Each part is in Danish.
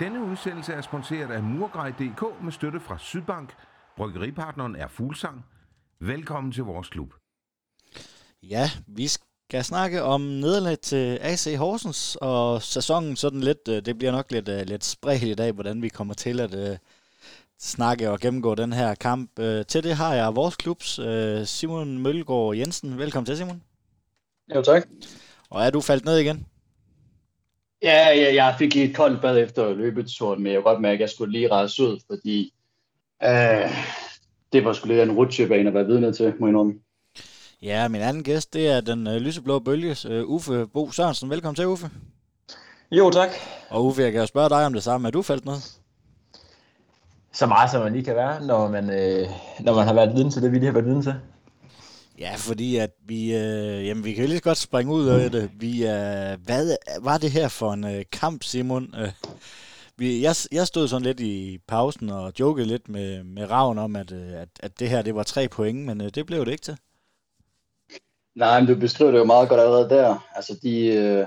Denne udsendelse er sponsoreret af Murgrej.dk med støtte fra Sydbank. Bryggeripartneren er Fuglsang. Velkommen til vores klub. Ja, vi skal snakke om nederlag til AC Horsens, og sæsonen sådan lidt, øh, det bliver nok lidt, øh, lidt spredt i dag, hvordan vi kommer til at uh, snakke og gennemgå den her kamp. Uh, til det har jeg vores klubs uh, Simon Mølgaard Jensen. Velkommen til, Simon. Jo, tak. Og er du faldt ned igen? Ja, ja jeg fik et koldt bad efter løbeturen, men jeg kunne godt mærke, at jeg skulle lige rejse ud, fordi øh, det var sgu lidt en rutsjebane at være vidne til, må jeg indrømme. Ja, min anden gæst, det er den øh, lyseblå bølges øh, Uffe Bo Sørensen. Velkommen til, Uffe. Jo, tak. Og Uffe, jeg kan jo spørge dig om det samme. Er du faldt ned? Så meget, som man lige kan være, når man, øh, når man har været viden til det, vi lige har været viden til. Ja, fordi at vi, øh, jamen, vi kan jo lige godt springe ud af det. Vi, øh, hvad var det her for en øh, kamp, Simon? Øh, vi, jeg, jeg stod sådan lidt i pausen og jokede lidt med, med Ravn om, at, øh, at, at det her det var tre point, men øh, det blev det ikke til. Nej, men du beskriver det jo meget godt allerede der. Altså, de, øh,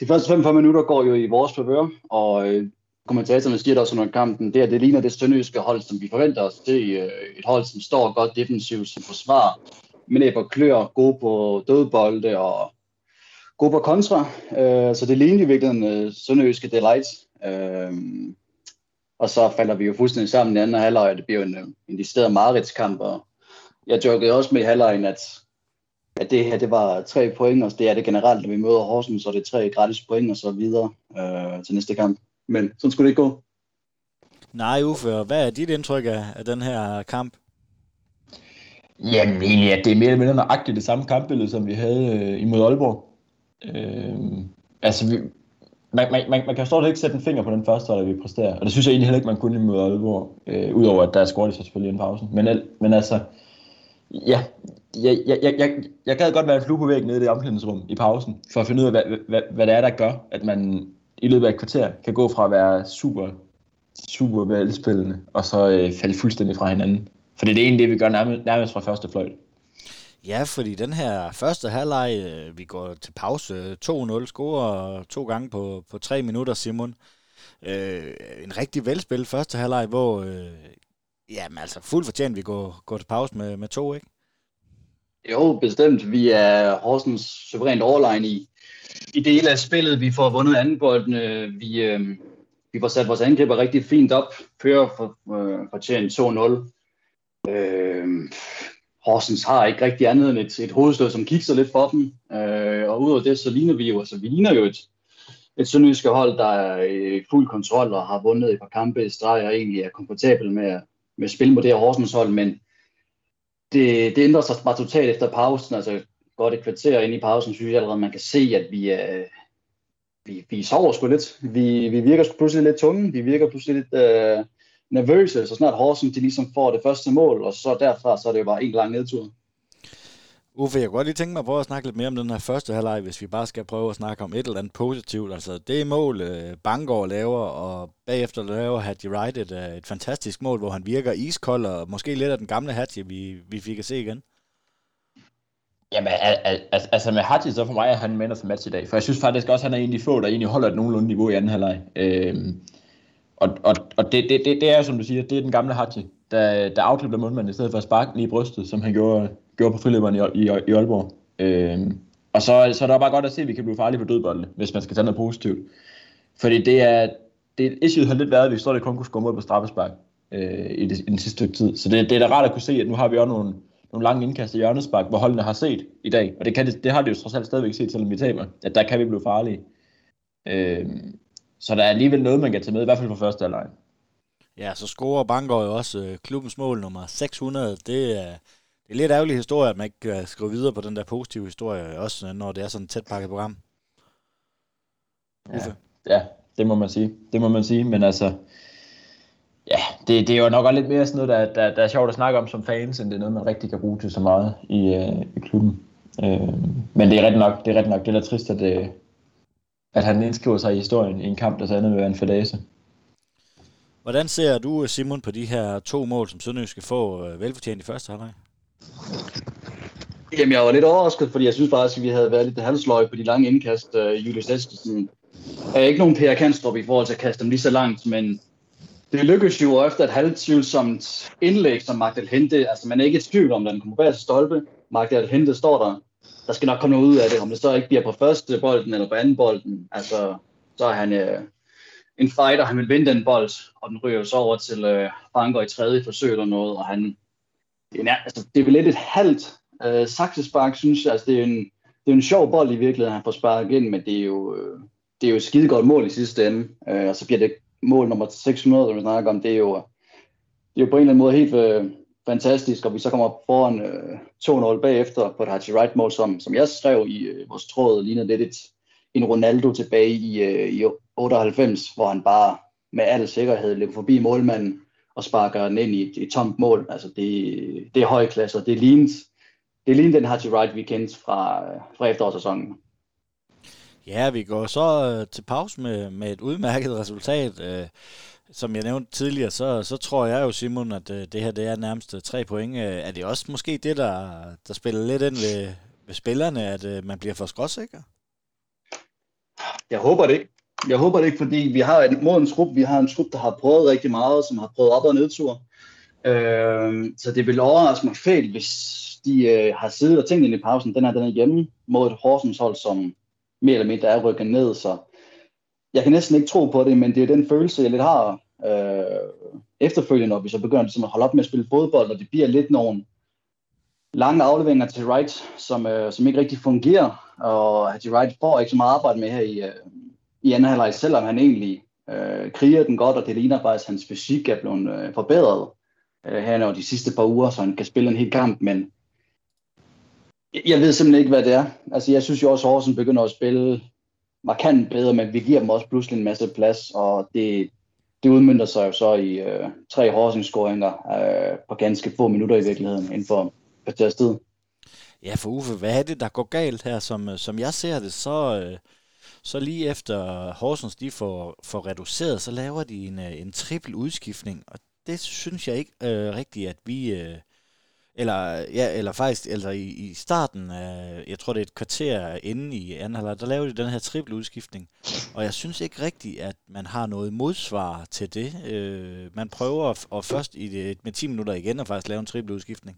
de første 5 minutter går jo i vores favør, og øh, kommentatorerne siger der også under kampen, det er det ligner det sønderjyske hold, som vi forventer os. Det er øh, et hold, som står godt defensivt, som forsvar, men er på klør, gode på dødbolde og gode på kontra. Øh, så det ligner i virkeligheden øh, sønderjyske delight. Og så falder vi jo fuldstændig sammen i anden halvleg, og det bliver en, en decideret mareridskamp, og jeg jokede også med i halvlejen, at, at det her det var tre point, og det er det generelt, når vi møder Horsens, så det er tre gratis point og så videre øh, til næste kamp. Men sådan skulle det ikke gå. Nej, Uffe, hvad er dit indtryk af, af den her kamp? Jamen egentlig, at det er mere eller mindre nøjagtigt det samme kampbillede, som vi havde øh, imod Aalborg. Øh, altså, vi, man, man, man, man kan stort ikke sætte en finger på den første hold, vi præsterer. Og det synes jeg egentlig heller ikke, man kunne imod Aalborg. Øh, Udover at der er scoret så selvfølgelig en pausen. Men, men altså, ja, jeg, jeg, jeg, jeg, jeg gad godt være en flue på væggen nede i det omklædningsrum i pausen, for at finde ud af, hvad, hvad, hvad det er, der gør, at man i løbet af et kvarter kan gå fra at være super, super velspillende, og så øh, falde fuldstændig fra hinanden. For det er det egentlig det, vi gør nærmest, nærmest fra første fløjt. Ja, fordi den her første halvleg, øh, vi går til pause 2-0, scorer to gange på, på tre minutter, Simon. Øh, en rigtig velspil første halvleg, hvor øh, jamen, altså fuldt fortjent, vi går, går til pause med, med to, ikke? Jo, bestemt. Vi er Horsens suverænt overline i, i dele af spillet. Vi får vundet anden boldene. Øh, vi, øh, vi får sat vores angriber rigtig fint op. Fører for, øh, fortjent 2-0. Øh, Horsens har ikke rigtig andet end et, et hovedstød, som kigger lidt for dem. Øh, og udover det, så ligner vi jo, altså vi ligner jo et, et sønderjyske hold, der er i fuld kontrol og har vundet et par kampe i streg og egentlig er komfortabel med, med at spille mod det her Horsens hold, men det, det ændrer sig bare totalt efter pausen, altså godt et kvarter ind i pausen, synes jeg allerede, man kan se, at vi, øh, vi, vi sover sgu lidt. Vi, vi virker pludselig lidt tunge, vi virker pludselig lidt øh, nervøse, så snart Horsens de ligesom får det første mål, og så derfra, så er det jo bare en lang nedtur. Uffe, jeg kunne godt lige tænke mig at prøve at snakke lidt mere om den her første halvleg, hvis vi bare skal prøve at snakke om et eller andet positivt. Altså det mål, øh, Bangor laver, og bagefter laver Hattie Wright et, øh, et fantastisk mål, hvor han virker iskold, og måske lidt af den gamle Hattie, vi, vi fik at se igen. Jamen, al- altså med Hadji, så for mig er han man of the match i dag. For jeg synes faktisk også, at han er en af de få, der egentlig holder et nogenlunde niveau i anden halvleg. Øhm, og og, og det, det, det, det, er jo, som du siger, det er den gamle Hadji, der, der afklipper målmanden i stedet for at sparke lige i brystet, som han gjorde, gjorde på friløberen i, i, i Aalborg. Øhm, og så, så er det bare godt at se, at vi kan blive farlige på dødbolde, hvis man skal tage noget positivt. Fordi det er, det issue har lidt været, at vi står det kun kunne score på straffespark øh, i, det, i den sidste stykke tid. Så det, det er da rart at kunne se, at nu har vi også nogle, nogle lange indkast i hjørnespark, hvor holdene har set i dag. Og det, kan det, det har de jo trods alt stadigvæk set, selvom vi taber. At der kan vi blive farlige. Øh, så der er alligevel noget, man kan tage med, i hvert fald for første halvleg. Ja, så scorer Bangor jo også øh, klubbens mål nummer 600. Det er, det er lidt ærgerlig historie, at man ikke kan skrive videre på den der positive historie, også når det er sådan et tæt pakket program. Ja, ja, det må man sige. Det må man sige, men altså, ja, det, det er jo nok også lidt mere sådan noget, der, der, der er sjovt at snakke om som fans, end det er noget, man rigtig kan bruge til så meget i, øh, i klubben. Øh, men det er ret nok, det er ret nok, det er da trist, at, øh, at han indskriver sig i historien i en kamp, der så andet vil være en fadase. Hvordan ser du, Simon, på de her to mål, som Sønderjysk skal få øh, velfortjent i første halvleg? Jamen, jeg var lidt overrasket, fordi jeg synes faktisk, at vi havde været lidt halvsløje på de lange indkast. Uh, Julius Eskilsen er ikke nogen Per Kanstrup i forhold til at kaste dem lige så langt, men det lykkedes jo efter et halvtvivlsomt indlæg, som Magdal Hente, altså man er ikke i tvivl om, den kommer bag til stolpe. Magdal Hente står der. Der skal nok komme noget ud af det, om det så ikke bliver på første bolden eller på anden bolden. Altså, så er han øh, en fighter, han vil vinde den bold, og den ryger så over til øh, Franker i tredje forsøg eller noget, og han, det er, altså, det er vel lidt et halvt øh, saksespark, synes jeg. Altså, det er en, det er en sjov bold i virkeligheden, han får sparket ind, men det er jo, øh, det er jo et skide godt mål i sidste ende, øh, og så bliver det mål nummer 600, som vi snakker om, det er jo, det er jo på en eller anden måde helt øh, fantastisk, og vi så kommer foran øh, 2-0 bagefter på et Hachi Wright mål, som, som jeg skrev i øh, vores tråd, lignede lidt et, en Ronaldo tilbage i, øh, i 98, hvor han bare med al sikkerhed løber forbi målmanden og sparker den ind i et, et tomt mål. Altså det, det er høj klasse, og det ligner, det ligner den Hachi Wright, vi kendte fra, øh, fra efterårssæsonen. Ja, vi går så øh, til pause med, med et udmærket resultat. Øh, som jeg nævnte tidligere, så, så tror jeg jo, Simon, at øh, det her det er nærmest øh, tre point. Øh, er det også måske det, der, der spiller lidt ind ved, ved spillerne, at øh, man bliver for skråsikker? Jeg håber det ikke. Jeg håber det ikke, fordi vi har en modens trup, vi har en trup, der har prøvet rigtig meget, som har prøvet op- og nedtur. Øh, så det vil overraske mig fælt, hvis de øh, har siddet og tænkt ind i pausen, den her den er hjemme mod et Horsens hold, som mere eller mindre er rykket ned, så jeg kan næsten ikke tro på det, men det er den følelse, jeg lidt har øh, efterfølgende, når vi så begynder ligesom at holde op med at spille fodbold, og det bliver lidt nogle lange afleveringer til Wright, som, øh, som ikke rigtig fungerer, og Hattie Wright får ikke så meget arbejde med her i, øh, i anden halvleg, selvom han egentlig øh, kriger den godt, og det ligner faktisk, at hans fysik er blevet øh, forbedret øh, her over de sidste par uger, så han kan spille en hel kamp, men jeg ved simpelthen ikke, hvad det er. Altså, jeg synes jo også, at Horsen begynder at spille markant bedre, men vi giver dem også pludselig en masse plads, og det, det udmyndter sig jo så i øh, tre Horsens-scoringer øh, på ganske få minutter i virkeligheden, inden for kvarters tid. Ja, for Uffe, hvad er det, der går galt her? Som, øh, som jeg ser det, så, øh, så lige efter Horsens de får, får reduceret, så laver de en, øh, en trippel udskiftning, og det synes jeg ikke øh, rigtigt, at vi... Øh, eller, ja, eller faktisk altså i, i starten af, jeg tror det er et kvarter inde i anden halvleg, der lavede de den her triple udskiftning. Og jeg synes ikke rigtigt, at man har noget modsvar til det. Øh, man prøver at, at først i det, med 10 minutter igen at faktisk lave en triple udskiftning.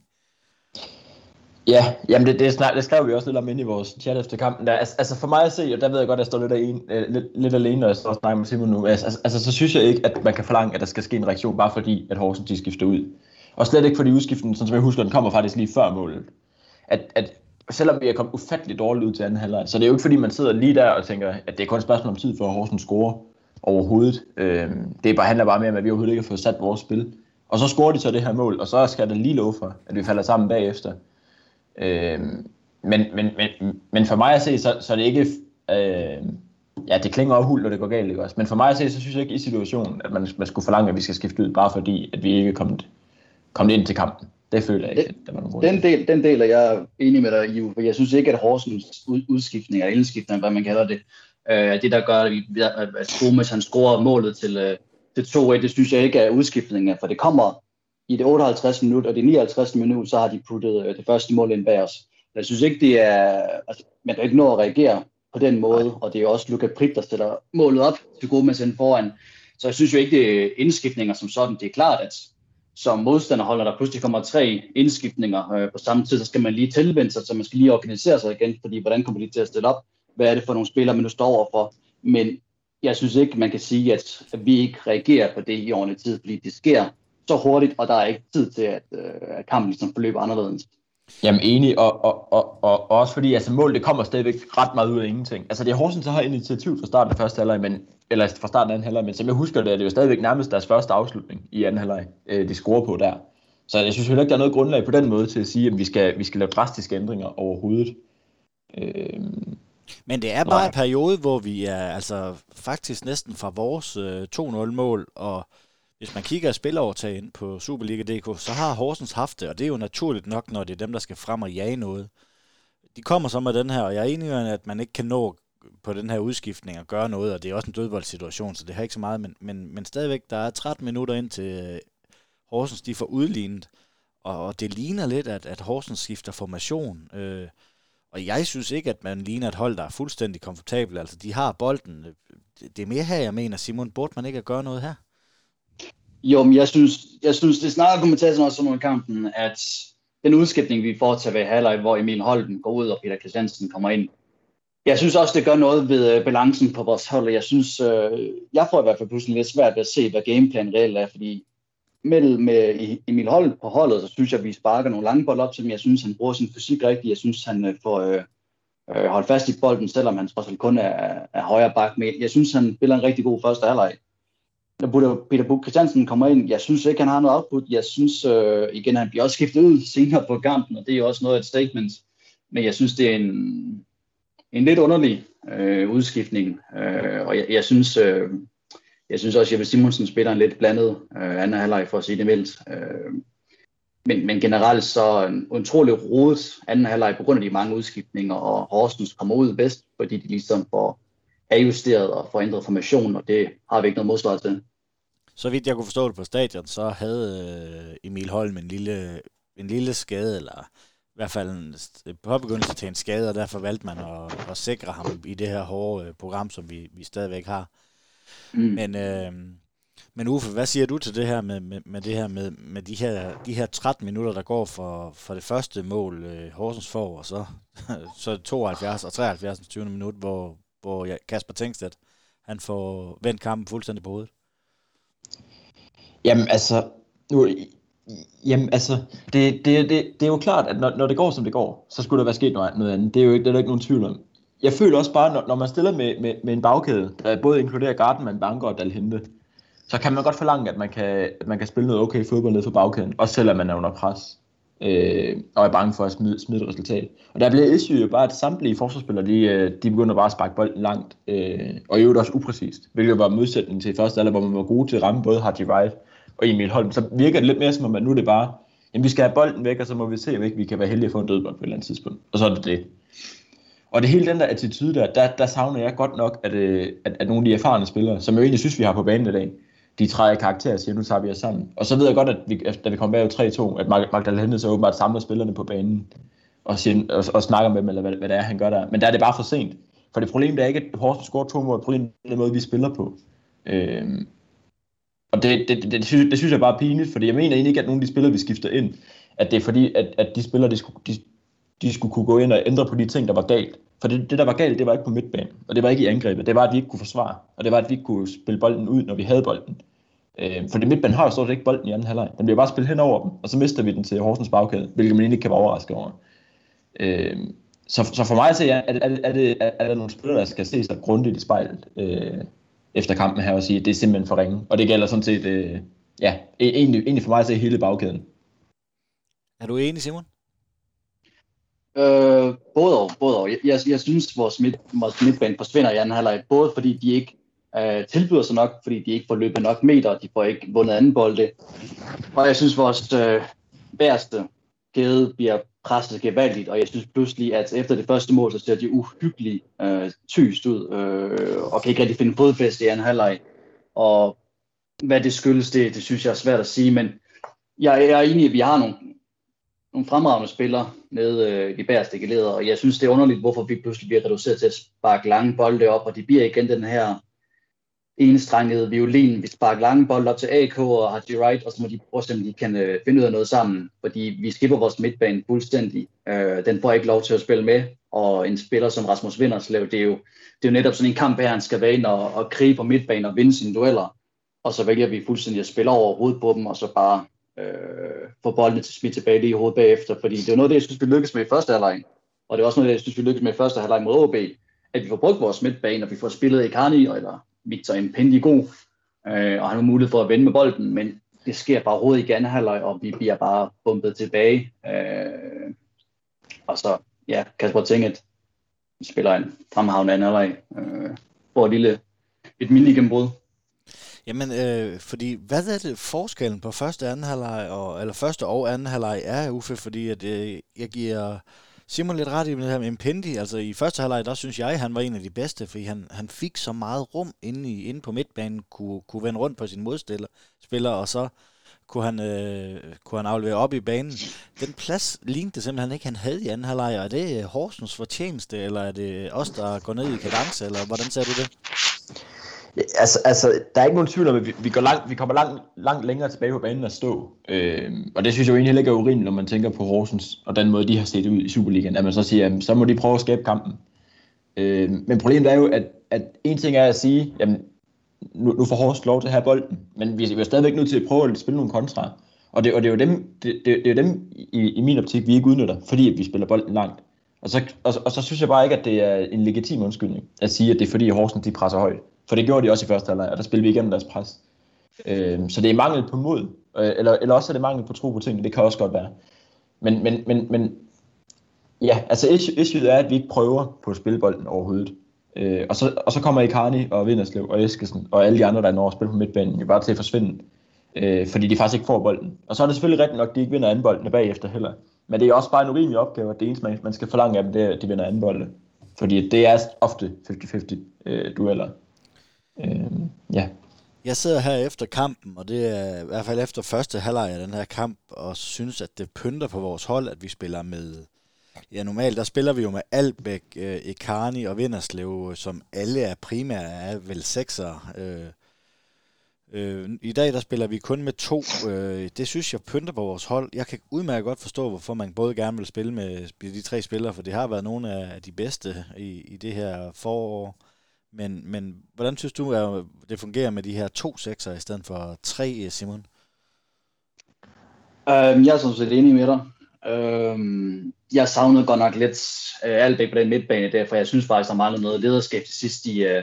Ja, jamen det, det, snak, det skrev vi også lidt om inde i vores chat efter kampen. Der. Altså, altså for mig at se, og der ved jeg godt, at jeg står lidt, alene, øh, lidt, lidt alene, når jeg står og snakker med Simon nu. Altså, altså, altså, så synes jeg ikke, at man kan forlange, at der skal ske en reaktion, bare fordi, at Horsens de skifter ud. Og slet ikke fordi udskiften, sådan som jeg husker, den kommer faktisk lige før målet. At, at selvom vi er kommet ufattelig dårligt ud til anden halvleg, så det er jo ikke fordi, man sidder lige der og tænker, at det er kun et spørgsmål om tid for at Horsens scorer overhovedet. Øh, det bare, handler bare mere om, at vi overhovedet ikke har fået sat vores spil. Og så scorer de så det her mål, og så skal der lige love for, at vi falder sammen bagefter. Øh, men, men, men, men for mig at se, så, så er det ikke... Øh, ja, det klinger hul, når det går galt, ikke også? Men for mig at se, så synes jeg ikke i situationen, at man, man skulle forlange, at vi skal skifte ud, bare fordi, at vi ikke er kommet kom ind til kampen. Det føler jeg ikke, den, der var nogen den del, den del er jeg enig med dig i, for jeg synes ikke, at Horsens udskiftning, eller indskiftning, hvad man kalder det, øh, det der gør, at, vi, at Gomes han scorer målet til, øh, til 2-1, det synes jeg ikke er udskiftninger, for det kommer i det 58 minut, og det 59 minut, så har de puttet øh, det første mål ind bag os. Jeg synes ikke, det er, altså, man kan ikke nå at reagere på den måde, og det er også Luka Prip, der sætter målet op til Gomes ind foran. Så jeg synes jo ikke, det er indskiftninger som sådan. Det er klart, at som modstanderholder, der pludselig kommer tre indskiftninger øh, på samme tid, så skal man lige tilvende sig, så man skal lige organisere sig igen, fordi hvordan kommer de til at stille op? Hvad er det for nogle spillere, man nu står overfor? Men jeg synes ikke, man kan sige, at, at vi ikke reagerer på det i ordentlig tid, fordi det sker så hurtigt, og der er ikke tid til, at, øh, at kampen ligesom forløber anderledes. Jamen enig, og, og, og, og, og også fordi altså, mål det kommer stadigvæk ret meget ud af ingenting. Altså det er Horsens, der har initiativ fra starten af første halvleg, men eller fra starten af anden halvleg, men som jeg husker det, er det jo stadigvæk nærmest deres første afslutning i anden halvleg, øh, de scorer på der. Så jeg synes heller ikke, der er noget grundlag på den måde til at sige, at vi skal, vi skal lave drastiske ændringer overhovedet. Øh, men det er bare nej. en periode, hvor vi er altså faktisk næsten fra vores øh, 2-0-mål, og hvis man kigger spillerovertag ind på Superliga.dk, så har Horsens haft det, og det er jo naturligt nok, når det er dem, der skal frem og jage noget. De kommer så med den her, og jeg er enig i, at man ikke kan nå på den her udskiftning og gøre noget, og det er også en dødboldsituation, så det har ikke så meget, men, men, men stadigvæk, der er 13 minutter ind til øh, Horsens, de får udlignet, og, og det ligner lidt, at, at Horsens skifter formation. Øh, og jeg synes ikke, at man ligner et hold, der er fuldstændig komfortabel. Altså, de har bolden. Øh, det er mere her, jeg mener, Simon, burde man ikke at gøre noget her? Jo, men jeg synes, jeg synes det snarere kommentatoren også under kampen, at den udskiftning, vi får til ved halvleg, hvor Emil Holden går ud, og Peter Christiansen kommer ind, jeg synes også, det gør noget ved øh, balancen på vores hold. Jeg synes, øh, jeg får i hvert fald pludselig lidt svært ved at se, hvad gameplanen reelt er, fordi mellem med e-, Emil Holden på holdet, så synes jeg, at vi sparker nogle lange bold op til ham. Jeg synes, han bruger sin fysik rigtigt. Jeg synes, han øh, får øh, øh, holdt fast i bolden, selvom han trods alt kun er, er højre bak. med. jeg synes, han spiller en rigtig god første halvleg. Når Peter Buk Christiansen kommer ind, jeg synes ikke, han har noget output. Jeg synes øh, igen, han bliver også skiftet ud senere på kampen, og det er også noget af et statement. Men jeg synes, det er en, en lidt underlig øh, udskiftning. Øh, og jeg, jeg synes, øh, jeg synes også, at Jeppe Simonsen spiller en lidt blandet øh, anden halvleg, for at sige det mildt. Øh, men, men generelt så en utrolig rodet anden halvleg på grund af de mange udskiftninger, og Horsens kommer ud bedst, fordi de ligesom får ajusteret og får ændret formation, og det har vi ikke noget modsvar til. Så vidt jeg kunne forstå det på stadion, så havde øh, Emil Holm en lille, en lille skade, eller i hvert fald en påbegyndelse til en skade, og derfor valgte man at, at sikre ham i det her hårde øh, program, som vi, vi stadigvæk har. Mm. Men, øh, men Uffe, hvad siger du til det her med, med, med det her med, med de her de her 13 minutter der går for, for det første mål øh, Horsens får og så så 72 og 73 20. minut, hvor hvor Kasper Tengstedt han får vendt kampen fuldstændig på hovedet. Jamen altså, nu, jamen, altså det, det, det, det er jo klart, at når, når det går, som det går, så skulle der være sket noget, noget andet. Det er jo ikke, det er der ikke nogen tvivl om jeg føler også bare, når, når man stiller med, med, med en bagkæde, der både inkluderer Gartenman, Banker og Dalhente, så kan man godt forlange, at man kan, at man kan spille noget okay fodbold ned for bagkæden, også selvom man er under pres øh, og er bange for at smide, smide et resultat. Og der bliver issue jo bare, at samtlige forsvarsspillere, de, øh, de begynder bare at sparke bolden langt, øh, og i øvrigt også upræcist, hvilket var modsætning til første alder, hvor man var gode til at ramme både Haji Wright og Emil Holm. Så virker det lidt mere som om, at nu er det bare, jamen vi skal have bolden væk, og så må vi se, om ikke vi kan være heldige at få en dødbold på et eller andet tidspunkt. Og så er det det. Og det hele den der attitude der, der, der savner jeg godt nok, at, øh, at, at nogle af de erfarne spillere, som jeg egentlig synes, vi har på banen i dag, de træder i karakter og siger, nu tager vi os sammen. Og så ved jeg godt, at vi, da vi kommer bag 3-2, at Magdalene så åbenbart samler spillerne på banen og, siger, og, og snakker med dem, eller hvad, hvad det er, han gør der. Men der er det bare for sent. For det problem det er ikke, at Horsens scorer to mål, problemet er den måde, vi spiller på. Øhm, og det, det, det, det, synes, det synes jeg bare er pinligt, fordi jeg mener egentlig ikke, at nogle af de spillere, vi skifter ind, at det er fordi, at, at de spillere, de skulle, de, de skulle kunne gå ind og ændre på de ting, der var galt. For det, det, der var galt, det var ikke på midtbanen, og det var ikke i angrebet. Det var, at vi ikke kunne forsvare, og det var, at vi ikke kunne spille bolden ud, når vi havde bolden. Øh, for det midtbanen har jo stort ikke bolden i anden halvleg. Den bliver bare spillet hen over dem, og så mister vi den til Horsens bagkæde, hvilket man ikke kan være overrasket over. Øh, så, så for mig så ja, er, det, er, det, er, er der nogle spillere, der skal se sig grundigt i spejlet øh, efter kampen her og sige, at det er simpelthen for ringe. Og det gælder sådan set, øh, ja, e-, egentlig, egentlig for mig at se hele bagkæden. Er du enig, Simon? Øh, både og, både og. Jeg, jeg, jeg synes, vores, midt, vores midtbane forsvinder i anden halvleg, både fordi de ikke øh, tilbyder sig nok, fordi de ikke får løbet nok meter, de får ikke vundet anden bolde. Og jeg synes, vores øh, værste kæde bliver presset gevaldigt, og jeg synes pludselig, at efter det første mål, så ser de uhyggeligt øh, tyst ud, øh, og kan ikke rigtig finde fodfæste i anden halvleg. Og hvad det skyldes, det, det synes jeg er svært at sige, men jeg, jeg er enig i, at vi har nogle nogle fremragende spillere nede øh, i bagerste geleder, og jeg synes, det er underligt, hvorfor vi pludselig bliver reduceret til at sparke lange bolde op, og det bliver igen den her enstrengede violin. Vi sparker lange bolde op til AK og har right, og så må de prøve at de kan øh, finde ud af noget sammen, fordi vi skipper vores midtbane fuldstændig. Øh, den får ikke lov til at spille med, og en spiller som Rasmus Vinderslev, det er jo, det er jo netop sådan en kamp her, han skal være ind og, og krige på midtbanen og vinde sine dueller, og så vælger vi fuldstændig at spille over hovedet på dem, og så bare øh, få bolden til smidt tilbage lige i hovedet bagefter, fordi det er noget det, jeg synes, vi lykkedes med i første halvleg, og det er også noget det, jeg synes, vi lykkedes med i første halvleg mod OB, at vi får brugt vores midtbane, og vi får spillet Ikani eller Victor Impendi god, øh, og han har mulighed for at vende med bolden, men det sker bare rodet i anden halvleg, og vi bliver bare bumpet tilbage. Øh, og så, ja, Kasper Tinget spiller en fremhavn anden halvleg, øh, får et lille et minigennembrud. Jamen, øh, fordi hvad er det forskellen på første anden halvleg, og, eller første og anden halvleg er, Uffe, fordi at, øh, jeg giver Simon lidt ret i det her med Impendi. Altså i første halvleg, der synes jeg, han var en af de bedste, fordi han, han fik så meget rum inde, i, inde på midtbanen, kunne, kunne vende rundt på sin modstiller, spiller, og så kunne han, øh, kunne han aflevere op i banen. Den plads lignede det simpelthen ikke, han havde i anden halvleg. Er det øh, Horsens fortjeneste, eller er det os, der går ned i kadence, eller hvordan ser du det? Altså, altså, der er ikke nogen tvivl om, at vi, vi, går langt, vi kommer langt, langt længere tilbage på banen at stå. Øh, og det synes jeg jo egentlig heller ikke er urimeligt, når man tænker på Horsens, og den måde, de har set ud i Superligaen, at man så siger, jamen, så må de prøve at skabe kampen. Øh, men problemet er jo, at, at en ting er at sige, jamen, nu, nu får Horsens lov til at have bolden, men vi, vi er stadigvæk nødt til at prøve at spille nogle kontra. Og det, og det er jo dem, det, det, det er dem i, i min optik, vi ikke udnytter, fordi at vi spiller bolden langt. Og så, og, og så synes jeg bare ikke, at det er en legitim undskyldning at sige, at det er fordi Horsens de presser højt. For det gjorde de også i første halvleg, og der spillede vi igennem deres pres. Øh, så det er mangel på mod, øh, eller, eller også er det mangel på tro på tingene, det kan også godt være. Men, men, men, men ja, altså issue er, at vi ikke prøver på at spille bolden overhovedet. Øh, og, så, og så kommer Icarni og Vinderslev og Eskesen og alle de andre, der når at spille på midtbanen, jo bare til at forsvinde. Øh, fordi de faktisk ikke får bolden. Og så er det selvfølgelig rigtigt nok, at de ikke vinder anden boldene bagefter heller. Men det er også bare en urimelig opgave, at det eneste, man, man skal forlange af dem, det er, at de vinder anden bolde. Fordi det er ofte 50-50 øh, dueller. Øh, ja. Jeg sidder her efter kampen, og det er i hvert fald efter første halvleg af den her kamp, og synes, at det pynter på vores hold, at vi spiller med Ja, normalt der spiller vi jo med Albæk, øh, Ekani og Vinderslev, som alle er primære, er vel sekser. Øh, øh, I dag der spiller vi kun med to. Øh, det synes jeg pynter på vores hold. Jeg kan udmærket godt forstå, hvorfor man både gerne vil spille med de tre spillere, for det har været nogle af de bedste i, i det her forår. Men, men hvordan synes du, at det fungerer med de her to sekser i stedet for tre, Simon? Øhm, jeg er sådan set enig med dig. Øhm, jeg savnede godt nok lidt øh, Albæk på den midtbane der, for jeg synes faktisk, der manglede noget lederskab til sidst i, øh,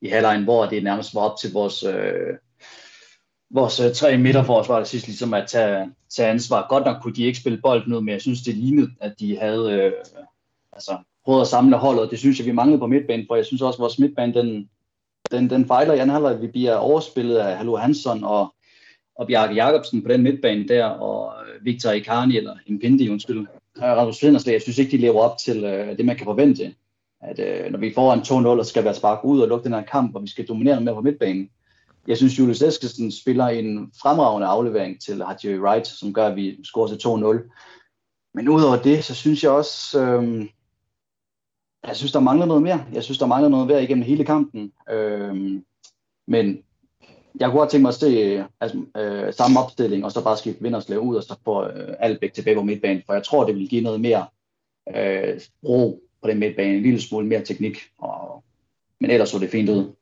i halvlejen, hvor det nærmest var op til vores, øh, vores øh, tre midterforsvar til sidst, ligesom at tage, tage ansvar. Godt nok kunne de ikke spille bolden ud, men jeg synes, det lignede, at de havde øh, altså, prøvet at samle holdet. Det synes jeg, vi manglede på midtbanen, for jeg synes også, at vores midtbane, den, den, den fejler i anden halvleg. Vi bliver overspillet af Hallo Hansson og og Bjarke Jacobsen på den midtbane der, og øh, Victor Icarni, eller Impindi, undskyld, øh, Rasmus Flinderslæg, jeg synes ikke, de lever op til øh, det, man kan forvente. At øh, når vi får en 2-0 og skal være sparket ud og lukke den her kamp, og vi skal dominere med på midtbanen, jeg synes, Julius Eskesen spiller en fremragende aflevering til Hadji Wright, som gør, at vi scorer til 2-0. Men udover det, så synes jeg også, øh, jeg synes, der mangler noget mere. Jeg synes, der mangler noget mere igennem hele kampen. Øh, men jeg kunne godt tænke mig at se øh, altså, øh, samme opstilling, og så bare skifte Vinderslev ud, og så få øh, Albæk tilbage på midtbanen, for jeg tror, det vil give noget mere øh, ro på den midtbane, en lille smule mere teknik, og, men ellers så det fint ud.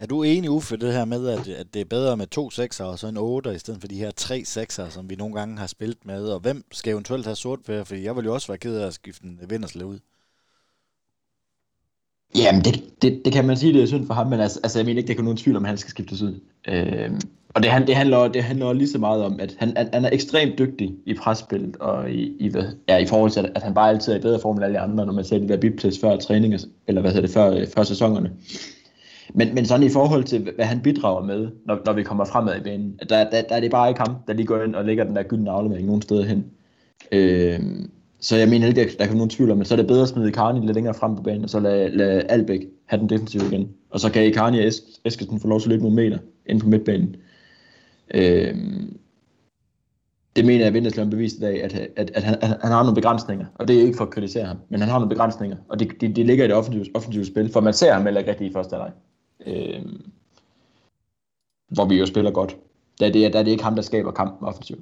Er du enig, Uffe, det her med, at, at det er bedre med to sekser og så en otter, i stedet for de her tre sekser, som vi nogle gange har spillet med, og hvem skal eventuelt have sort for, Fordi jeg vil jo også være ked af at skifte en Vinderslev ud. Jamen, det, det, det kan man sige, det er synd for ham, men altså, altså jeg mener ikke, det kan nogen tvivl om, at han skal skiftes ud. Øh, og det, det, handler, det handler lige så meget om, at han, han er ekstremt dygtig i presspillet, og i, i, hvad, ja, i forhold til, at han bare altid er i bedre form end alle andre, når man ser de der biptest før træning, eller hvad hedder det, før, før sæsonerne. Men, men sådan i forhold til, hvad han bidrager med, når, når vi kommer fremad i banen, der, der, der er det bare ikke ham, der lige går ind og lægger den der gyldne aflevering nogen steder hen. Øh, så jeg mener ikke, der kan nogen tvivl om, men så er det bedre at smide Icarni lidt længere frem på banen, og så lade, lade Albæk have den defensive igen. Og så kan Icarni og es- Eskesen få lov til at løbe nogle meter ind på midtbanen. Øhm, det mener jeg, at Vinderslev har bevist i dag, at, at, at, han, at han har nogle begrænsninger. Og det er ikke for at kritisere ham, men han har nogle begrænsninger. Og det de, de ligger i det offensive, offensive spil, for man ser ham heller ikke rigtig i første halvleg. Øhm, hvor vi jo spiller godt. Der, det, der er det ikke ham, der skaber kampen offensivt.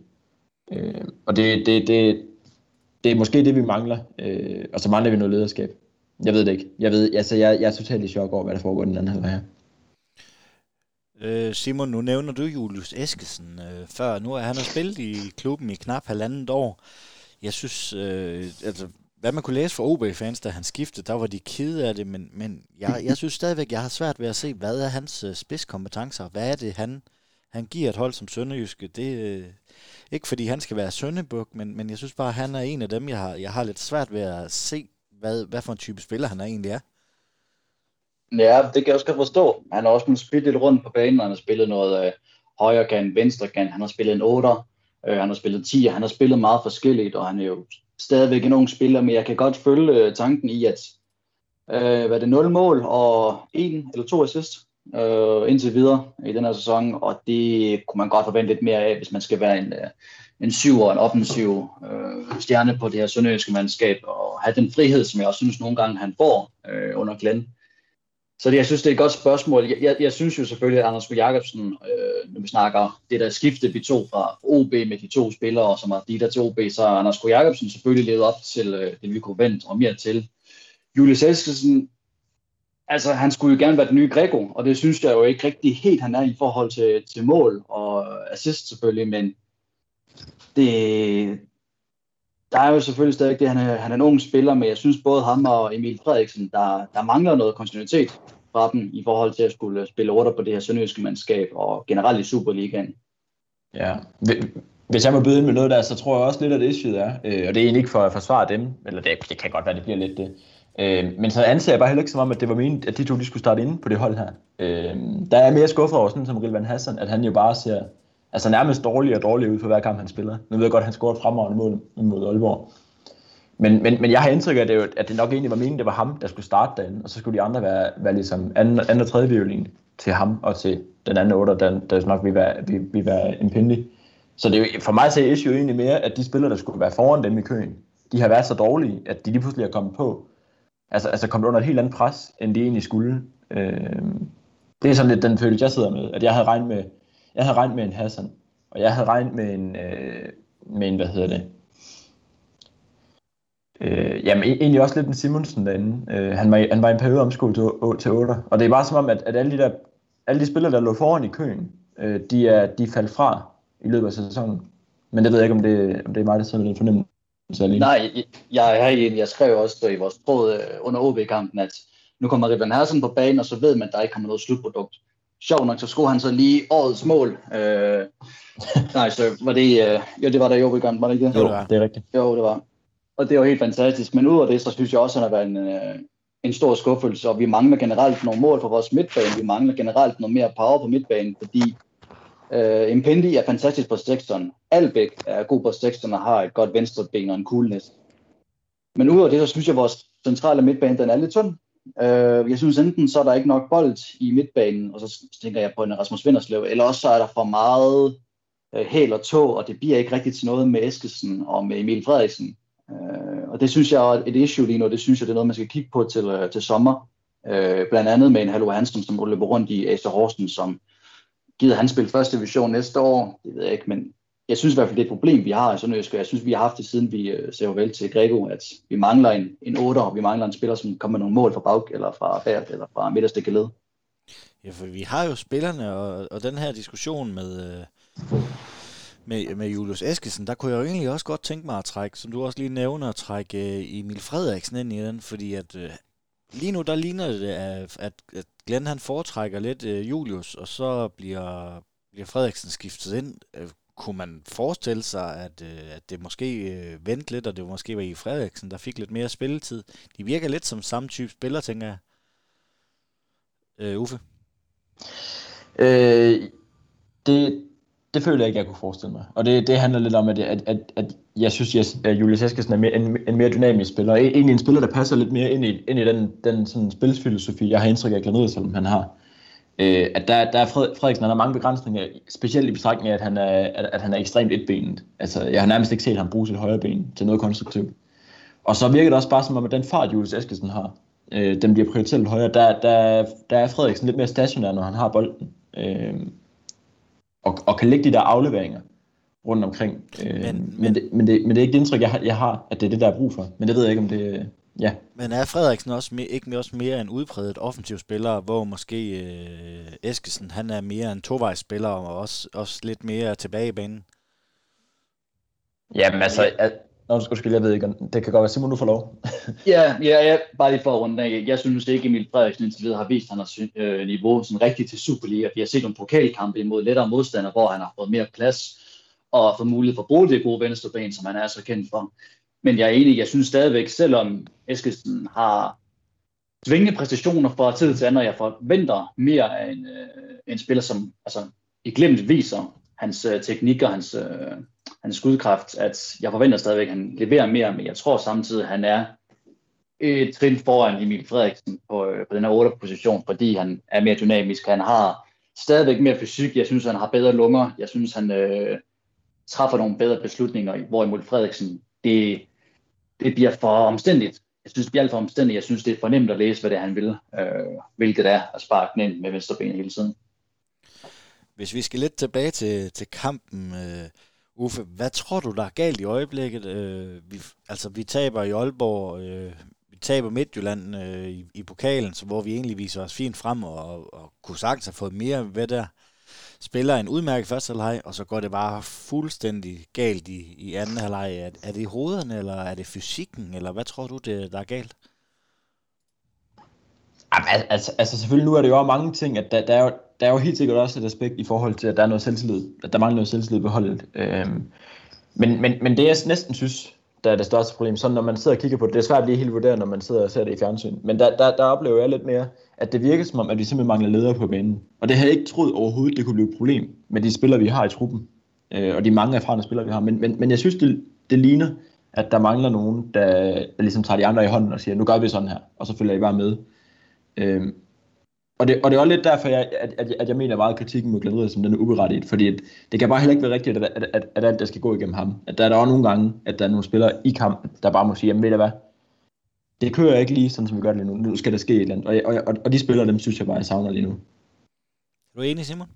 Øhm, og det, det, det, det er måske det, vi mangler. Øh, og så mangler vi noget lederskab. Jeg ved det ikke. Jeg, ved, altså, jeg, jeg er totalt i chok over, hvad der foregår den anden halvleg her. Øh, Simon, nu nævner du Julius Eskesen øh, før. Nu er han har spillet i klubben i knap halvandet år. Jeg synes, øh, altså, hvad man kunne læse for OB-fans, da han skiftede, der var de kede af det, men, men jeg, jeg synes stadigvæk, jeg har svært ved at se, hvad er hans øh, spidskompetencer? Hvad er det, han, han giver et hold som Sønderjyske? Det, øh, ikke fordi han skal være Sønnebuk, men, men jeg synes bare, at han er en af dem, jeg har, jeg har lidt svært ved at se, hvad, hvad for en type spiller han er egentlig er. Ja, det kan jeg også godt forstå. Han har også spillet lidt rundt på banen, han har spillet noget øh, højre kant, venstre kant, han har spillet en 8, øh, han har spillet 10, han har spillet meget forskelligt, og han er jo stadigvæk en ung spiller, men jeg kan godt følge øh, tanken i, at øh, hvad er det, 0 mål og 1 eller 2 assist øh, indtil videre i den her sæson, og det kunne man godt forvente lidt mere af, hvis man skal være en, øh, en syv og en offensiv øh, stjerne på det her sønderjyske mandskab, og have den frihed, som jeg også synes nogle gange, han får øh, under Glenn. Så det, jeg synes, det er et godt spørgsmål. Jeg, jeg, jeg synes jo selvfølgelig, at Anders Jacobsen, øh, når vi snakker det der skifte, vi tog fra OB med de to spillere, som er de der til OB, så er Anders Jacobsen selvfølgelig levet op til øh, det, vi kunne vente og mere til. Julius Eskesen, altså han skulle jo gerne være den nye Grego, og det synes jeg jo ikke rigtig helt, han er i forhold til, til mål og assist selvfølgelig, men det, der er jo selvfølgelig stadig det, han er, han er en ung spiller, men jeg synes både ham og Emil Frederiksen, der, der mangler noget kontinuitet fra dem i forhold til at skulle spille order på det her sønderjyske mandskab og generelt i Superligaen. Ja, hvis jeg må byde ind med noget der, så tror jeg også lidt, at det issue er, øh, og det er egentlig ikke for at forsvare dem, eller det, det kan godt være, det bliver lidt det, øh, men så anser jeg bare heller ikke som om, at det var meningen, at de to de skulle starte inde på det hold her. Øh, der er mere skuffet over sådan som Rilvan Hassan, at han jo bare ser altså nærmest dårligere og dårligere ud for hver kamp, han spiller. Nu ved jeg godt, at han scorede fremragende mål mod Aalborg. Men, men, men jeg har indtryk af, at det, at det nok egentlig var meningen, det var ham, der skulle starte derinde, og så skulle de andre være, være ligesom anden, anden og tredje violin til ham og til den anden otter, der, der nok ville være, ville, ville være en pindelig. Så det er jo, for mig ser issue egentlig mere, at de spillere, der skulle være foran dem i køen, de har været så dårlige, at de lige pludselig er kommet på. Altså, altså kommet under et helt andet pres, end de egentlig skulle. Øh, det er sådan lidt den følelse, jeg sidder med, at jeg havde regnet med, jeg havde regnet med en Hassan, og jeg havde regnet med en, øh, med en hvad hedder det, øh, jamen e-, egentlig også lidt en Simonsen derinde. Øh, han, var, han var i en periode omskolet til, til 8, og det er bare som om, at, at alle de der alle de spillere, der lå foran i køen, øh, de, er, de faldt fra i løbet af sæsonen. Men det ved jeg ikke, om det, om det er mig, der sidder med den fornemmelse alene. Nej, jeg, jeg, jeg skrev også i vores tråd øh, under OB-kampen, at nu kommer Rivan Hersen på banen, og så ved man, at der ikke kommer noget slutprodukt sjov nok, så skulle han så lige årets mål. Øh, nej, så var det, øh, jo, det var der i gang, var det ikke det? Jo, det er rigtigt. Jo, det var. Og det var helt fantastisk. Men ud af det, så synes jeg også, at han har været en, øh, en stor skuffelse, og vi mangler generelt nogle mål for vores midtbane. Vi mangler generelt noget mere power på midtbanen, fordi øh, Impendi er fantastisk på sektoren. Albæk er god på sektoren og har et godt venstreben og en coolness. Men udover det, så synes jeg, at vores centrale midtbane, den er lidt tynd. Øh, jeg synes enten, så er der ikke nok bold i midtbanen, og så tænker jeg på en Rasmus Vinderslev, eller også så er der for meget øh, hæl og tog, og det bliver ikke rigtigt til noget med Eskesen og med Emil Frederiksen. Øh, og det synes jeg er et issue lige nu, det synes jeg, det er noget, man skal kigge på til, øh, til sommer. Øh, blandt andet med en Hallo Hansen, som løber rundt i AC Horsen, som gider han spille første division næste år, det ved jeg ikke, men jeg synes i hvert fald, det er et problem, vi har i Sønderjysk, og jeg synes, vi har haft det, siden vi øh, ser vel til Grego, at vi mangler en, en 8, og vi mangler en spiller, som kommer med nogle mål fra bag, eller fra bag, eller fra midterste geled. Ja, for vi har jo spillerne, og, og den her diskussion med, øh, med, med Julius Eskesen, der kunne jeg jo egentlig også godt tænke mig at trække, som du også lige nævner, at trække øh, Emil Frederiksen ind i den, fordi at øh, lige nu der ligner det, at, at, at Glenn han foretrækker lidt øh, Julius, og så bliver, bliver Frederiksen skiftet ind. Øh, kunne man forestille sig, at, øh, at det måske øh, vendte lidt, og det måske var i Frederiksen, der fik lidt mere spilletid? De virker lidt som samme type spiller, tænker jeg. Øh, Uffe? Øh, det, det føler jeg ikke, jeg kunne forestille mig. Og det, det handler lidt om, at, at, at, at jeg synes, at Julius Eskesen er mere, en, en mere dynamisk spiller. Egentlig en spiller, der passer lidt mere ind i, ind i den, den sådan spilsfilosofi, jeg har indtryk af, at han har øh, at der, der er Frederiksen, han har mange begrænsninger, specielt i betragtning af, at han er, at, at han er ekstremt etbenet. Altså, jeg har nærmest ikke set ham bruge sit højre ben til noget konstruktivt. Og så virker det også bare som om, at den fart, Julius Eskesen har, øh, den bliver prioriteret lidt højere. Der, der, der er Frederiksen lidt mere stationær, når han har bolden. Øh, og, og kan lægge de der afleveringer rundt omkring. Øh, men, men, det, men, det, men det er ikke det indtryk, jeg har, jeg har, at det er det, der er brug for. Men det ved jeg ikke, om det, Ja. Men er Frederiksen også mere, ikke også mere en udpræget offensiv spiller, hvor måske øh, Eskesen han er mere en tovejsspiller og også, også lidt mere tilbage i banen? Jamen altså, at, Nå, undskyld, jeg ved ikke, det kan godt være, Simon, du får lov. ja, ja, ja, bare lige for at runde af. Jeg synes ikke, Emil Frederiksen indtil videre har vist, at han har øh, niveau sådan rigtigt til Superliga. Vi har set nogle pokalkampe imod lettere modstandere, hvor han har fået mere plads og fået mulighed for at bruge det gode venstreben, som han er så kendt for. Men jeg er enig, jeg synes stadigvæk, selvom Eskilsen har svingende præstationer fra tid til anden, og jeg forventer mere af en, øh, en spiller, som altså, i glemt viser hans øh, teknik og hans, øh, hans skudkraft, at jeg forventer stadigvæk, at han leverer mere, men jeg tror samtidig, at han er et trin foran Emil Frederiksen på, øh, på den her 8. position, fordi han er mere dynamisk. Han har stadigvæk mere fysik. Jeg synes, han har bedre lunger. Jeg synes, han øh, træffer nogle bedre beslutninger, hvorimod Frederiksen, det, det bliver for omstændigt. Jeg synes, det bliver alt for omstændigt. Jeg synes, det er for nemt at læse, hvad det er, han vil. Øh, hvilket er at sparke den ind med venstre ben hele tiden. Hvis vi skal lidt tilbage til, til kampen, uh, Uffe, hvad tror du, der er galt i øjeblikket? Øh, vi, altså, vi taber i Aalborg, øh, vi taber Midtjylland øh, i, i pokalen, så hvor vi egentlig viser os fint frem og, og, og kunne sagtens have fået mere ved der. Spiller en udmærket første halvleg, og så går det bare fuldstændig galt i, i anden halvleg. Er, er det hovederne, eller er det fysikken, eller hvad tror du, det, der er galt? Jamen, altså, altså selvfølgelig nu er det jo mange ting, at der, der, er jo, der er jo helt sikkert også et aspekt i forhold til, at der er noget selvtillid, at der mangler noget selvtillid på holdet. Øhm, men, men, men det jeg næsten synes, der er det største problem, så når man sidder og kigger på det, det er svært lige helt vurdere, når man sidder og ser det i fjernsyn, men der, der, der oplever jeg lidt mere, at det virker som om, at vi simpelthen mangler ledere på banen. Og det havde jeg ikke troet overhovedet, det kunne blive et problem med de spillere, vi har i truppen, øh, og de mange erfarne spillere, vi har. Men, men, men jeg synes, det, det ligner, at der mangler nogen, der, der ligesom tager de andre i hånden og siger, nu gør vi sådan her, og så følger I bare med. Øh, og, det, og det er også lidt derfor, jeg, at, at, at jeg mener meget kritikken mod Glenn som den er uberettiget, fordi at, det kan bare heller ikke være rigtigt, at, at, at, at alt der skal gå igennem ham. At der er der også nogle gange, at der er nogle spillere i kampen, der bare må sige, jamen ved du hvad, det kører ikke lige sådan, som vi gør det lige nu. Nu skal der ske et eller andet. Og, og, og, og de spillere, dem synes jeg bare, jeg savner lige nu. Er du enig, Simon?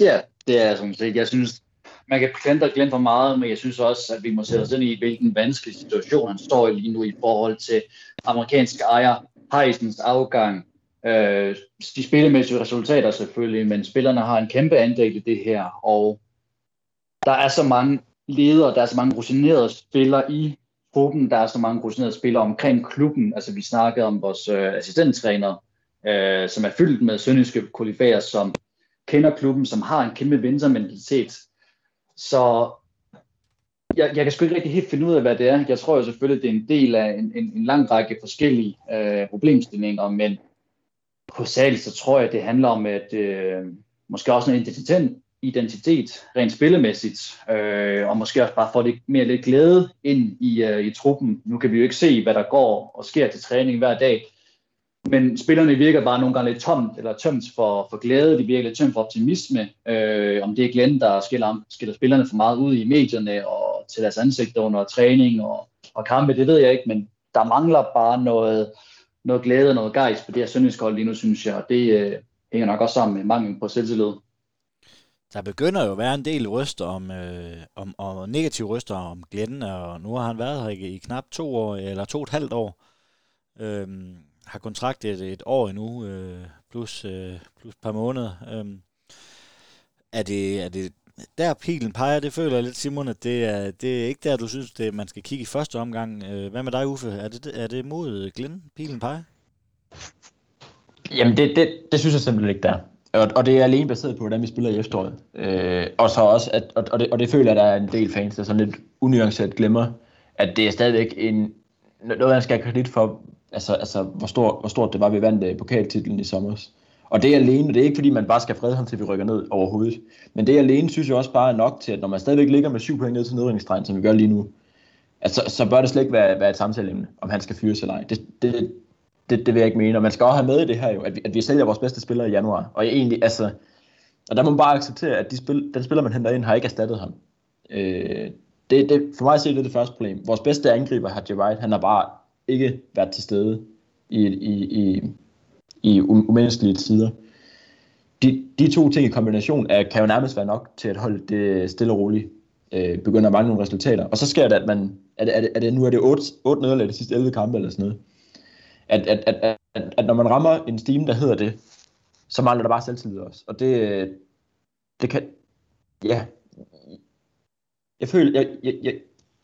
Ja, det er sådan set. Jeg synes, man kan klandre Glenn for meget, men jeg synes også, at vi må sætte os ind i, hvilken vanskelig situation han står i lige nu i forhold til amerikanske ejer, Heisens afgang, øh, de spillemæssige resultater selvfølgelig, men spillerne har en kæmpe andel i det her, og der er så mange ledere, der er så mange rutinerede spillere i gruppen, der er så mange rutinerede spillere omkring klubben, altså vi snakkede om vores øh, assistenttræner, øh, som er fyldt med sønderjyske kollegaer, som kender klubben, som har en kæmpe vintermentalitet. Så jeg, jeg kan sgu ikke rigtig helt finde ud af, hvad det er. Jeg tror jo selvfølgelig, det er en del af en, en, en lang række forskellige øh, problemstillinger, men hovedsageligt så tror jeg, det handler om, at øh, måske også en identitet, identitet rent spillemæssigt, øh, og måske også bare få lidt mere lidt glæde ind i, øh, i truppen. Nu kan vi jo ikke se, hvad der går og sker til træning hver dag, men spillerne virker bare nogle gange lidt tomt, eller tømt for, for glæde, de virker lidt tømt for optimisme. Øh, om det er Glenn, der skiller, skiller spillerne for meget ud i medierne og til deres ansigter under træning og, og kampe, det ved jeg ikke, men der mangler bare noget, noget glæde og noget gejst på det her sønderjysk lige nu, synes jeg, og det øh, hænger nok også sammen med mangel på selvtillid. Der begynder jo at være en del ryster om, øh, om, om negative ryster om Glenn, og nu har han været her i, i knap to år, eller to og et halvt år. Øhm, har kontrakt et, et år endnu, øh, plus, øh, plus et par måneder. Øhm, er, det, er det der pilen peger, det føler jeg lidt, Simon, at det er, det er ikke der, du synes, det, man skal kigge i første omgang. Øh, hvad med dig, Uffe? Er det, er det mod øh, Glenn, pilen peger? Jamen, det, det, det synes jeg simpelthen ikke der. Og, og det er alene baseret på, hvordan vi spiller i efteråret. Øh, og så også, at, og, og, det, og det føler jeg, at der er en del fans, der sådan lidt unuanceret glemmer, at det er stadigvæk en, noget, man skal have kredit for, altså, altså hvor, stor, hvor stort det var, vi vandt øh, pokaltitlen i sommer. Og det alene, det er ikke fordi, man bare skal frede ham til, vi rykker ned overhovedet. Men det alene synes jeg også bare er nok til, at når man stadigvæk ligger med syv point ned til nedrykningsstregen, som vi gør lige nu, altså, så bør det slet ikke være, være et samtaleemne, om han skal fyres eller ej. Det, det, det, det vil jeg ikke mene. Og man skal også have med i det her jo, at vi, at vi sælger vores bedste spillere i januar. Og egentlig, altså, og der må man bare acceptere, at de spil, den spiller, man henter ind, har ikke erstattet ham. Øh, det, det, for mig at det er det første problem. Vores bedste angriber, Hadji Wright, han har bare ikke været til stede i, i, i, i um-, umenneskelige tider. De, de to ting i kombination er, kan jo nærmest være nok til at holde det stille og roligt øh, begynder at mangle nogle resultater. Og så sker det, at man, er det, er det, er nu er det 8, 8 nederlag de sidste 11 kampe eller sådan noget. At, at, at, at, at når man rammer en stime, der hedder det, så mangler der bare selvtillid også. Og det, det kan, ja, jeg føler, jeg, jeg, jeg,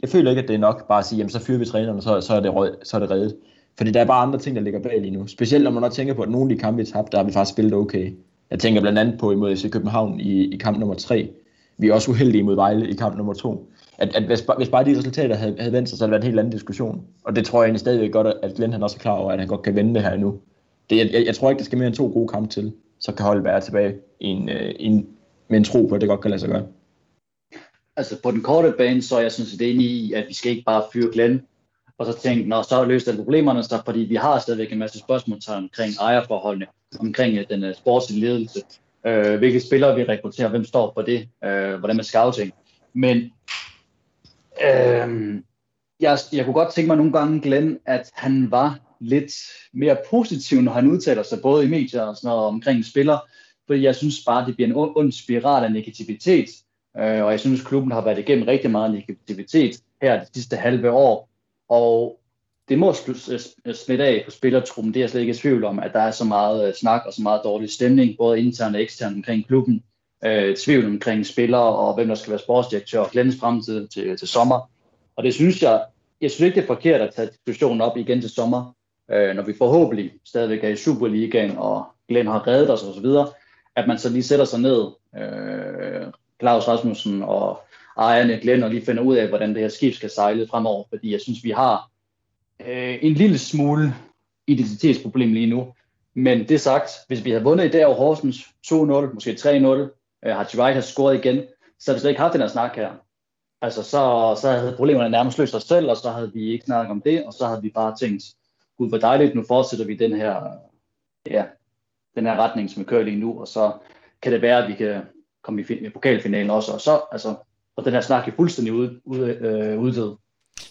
jeg føler ikke, at det er nok bare at sige, jamen så fyrer vi træneren, og så, så, er det så er det reddet. Fordi der er bare andre ting, der ligger bag lige nu. Specielt når man også tænker på, at nogle af de kampe, vi tabte, der har vi faktisk spillet okay. Jeg tænker blandt andet på imod FC København i, i kamp nummer 3. Vi er også uheldige mod Vejle i kamp nummer 2. At, at hvis, hvis bare de resultater havde, havde vendt sig, så havde det været en helt anden diskussion. Og det tror jeg egentlig stadigvæk godt, at Glenn han også er klar over, at han godt kan vende det her endnu. Det, jeg, jeg, jeg tror ikke, der skal mere end to gode kampe til, så kan holdet være tilbage i en, øh, en, med en tro på, at det godt kan lade sig gøre altså på den korte bane, så er jeg synes, det er enig i, at vi skal ikke bare fyre Glenn og så tænkte, når så løste alle problemerne, så fordi vi har stadigvæk en masse spørgsmål omkring ejerforholdene, omkring øh, den uh, sportslige ledelse, øh, hvilke spillere vi rekrutterer, hvem står for det, øh, hvordan med scouting. Men øh, jeg, jeg kunne godt tænke mig nogle gange, Glenn, at han var lidt mere positiv, når han udtaler sig både i medier og sådan noget omkring spillere, fordi jeg synes bare, det bliver en ond spiral af negativitet, øh, og jeg synes, klubben har været igennem rigtig meget negativitet her det sidste halve år, og det må smitte af på spillertruppen, det er jeg slet ikke i tvivl om, at der er så meget øh, snak og så meget dårlig stemning, både internt og eksternt omkring klubben, øh, tvivl omkring spillere og hvem der skal være sportsdirektør og Glens fremtid til, til sommer. Og det synes jeg, jeg synes ikke, det er forkert at tage diskussionen op igen til sommer, øh, når vi forhåbentlig stadigvæk er i Superligaen, og Glenn har reddet os osv., at man så lige sætter sig ned, øh, Claus Rasmussen og ejerne Glenn, og lige finder ud af, hvordan det her skib skal sejle fremover, fordi jeg synes, vi har øh, en lille smule identitetsproblem lige nu. Men det sagt, hvis vi havde vundet i dag over Horsens 2-0, måske 3-0, øh, har Wright har scoret igen, så havde vi slet ikke haft den her snak her. Altså, så, så havde problemerne nærmest løst sig selv, og så havde vi ikke snakket om det, og så havde vi bare tænkt, gud hvor dejligt, nu fortsætter vi den her, ja, den her retning, som vi kører lige nu, og så kan det være, at vi kan komme i, i pokalfinalen også, og så, altså, og den her snak er fuldstændig ud, ud, øh, uddød.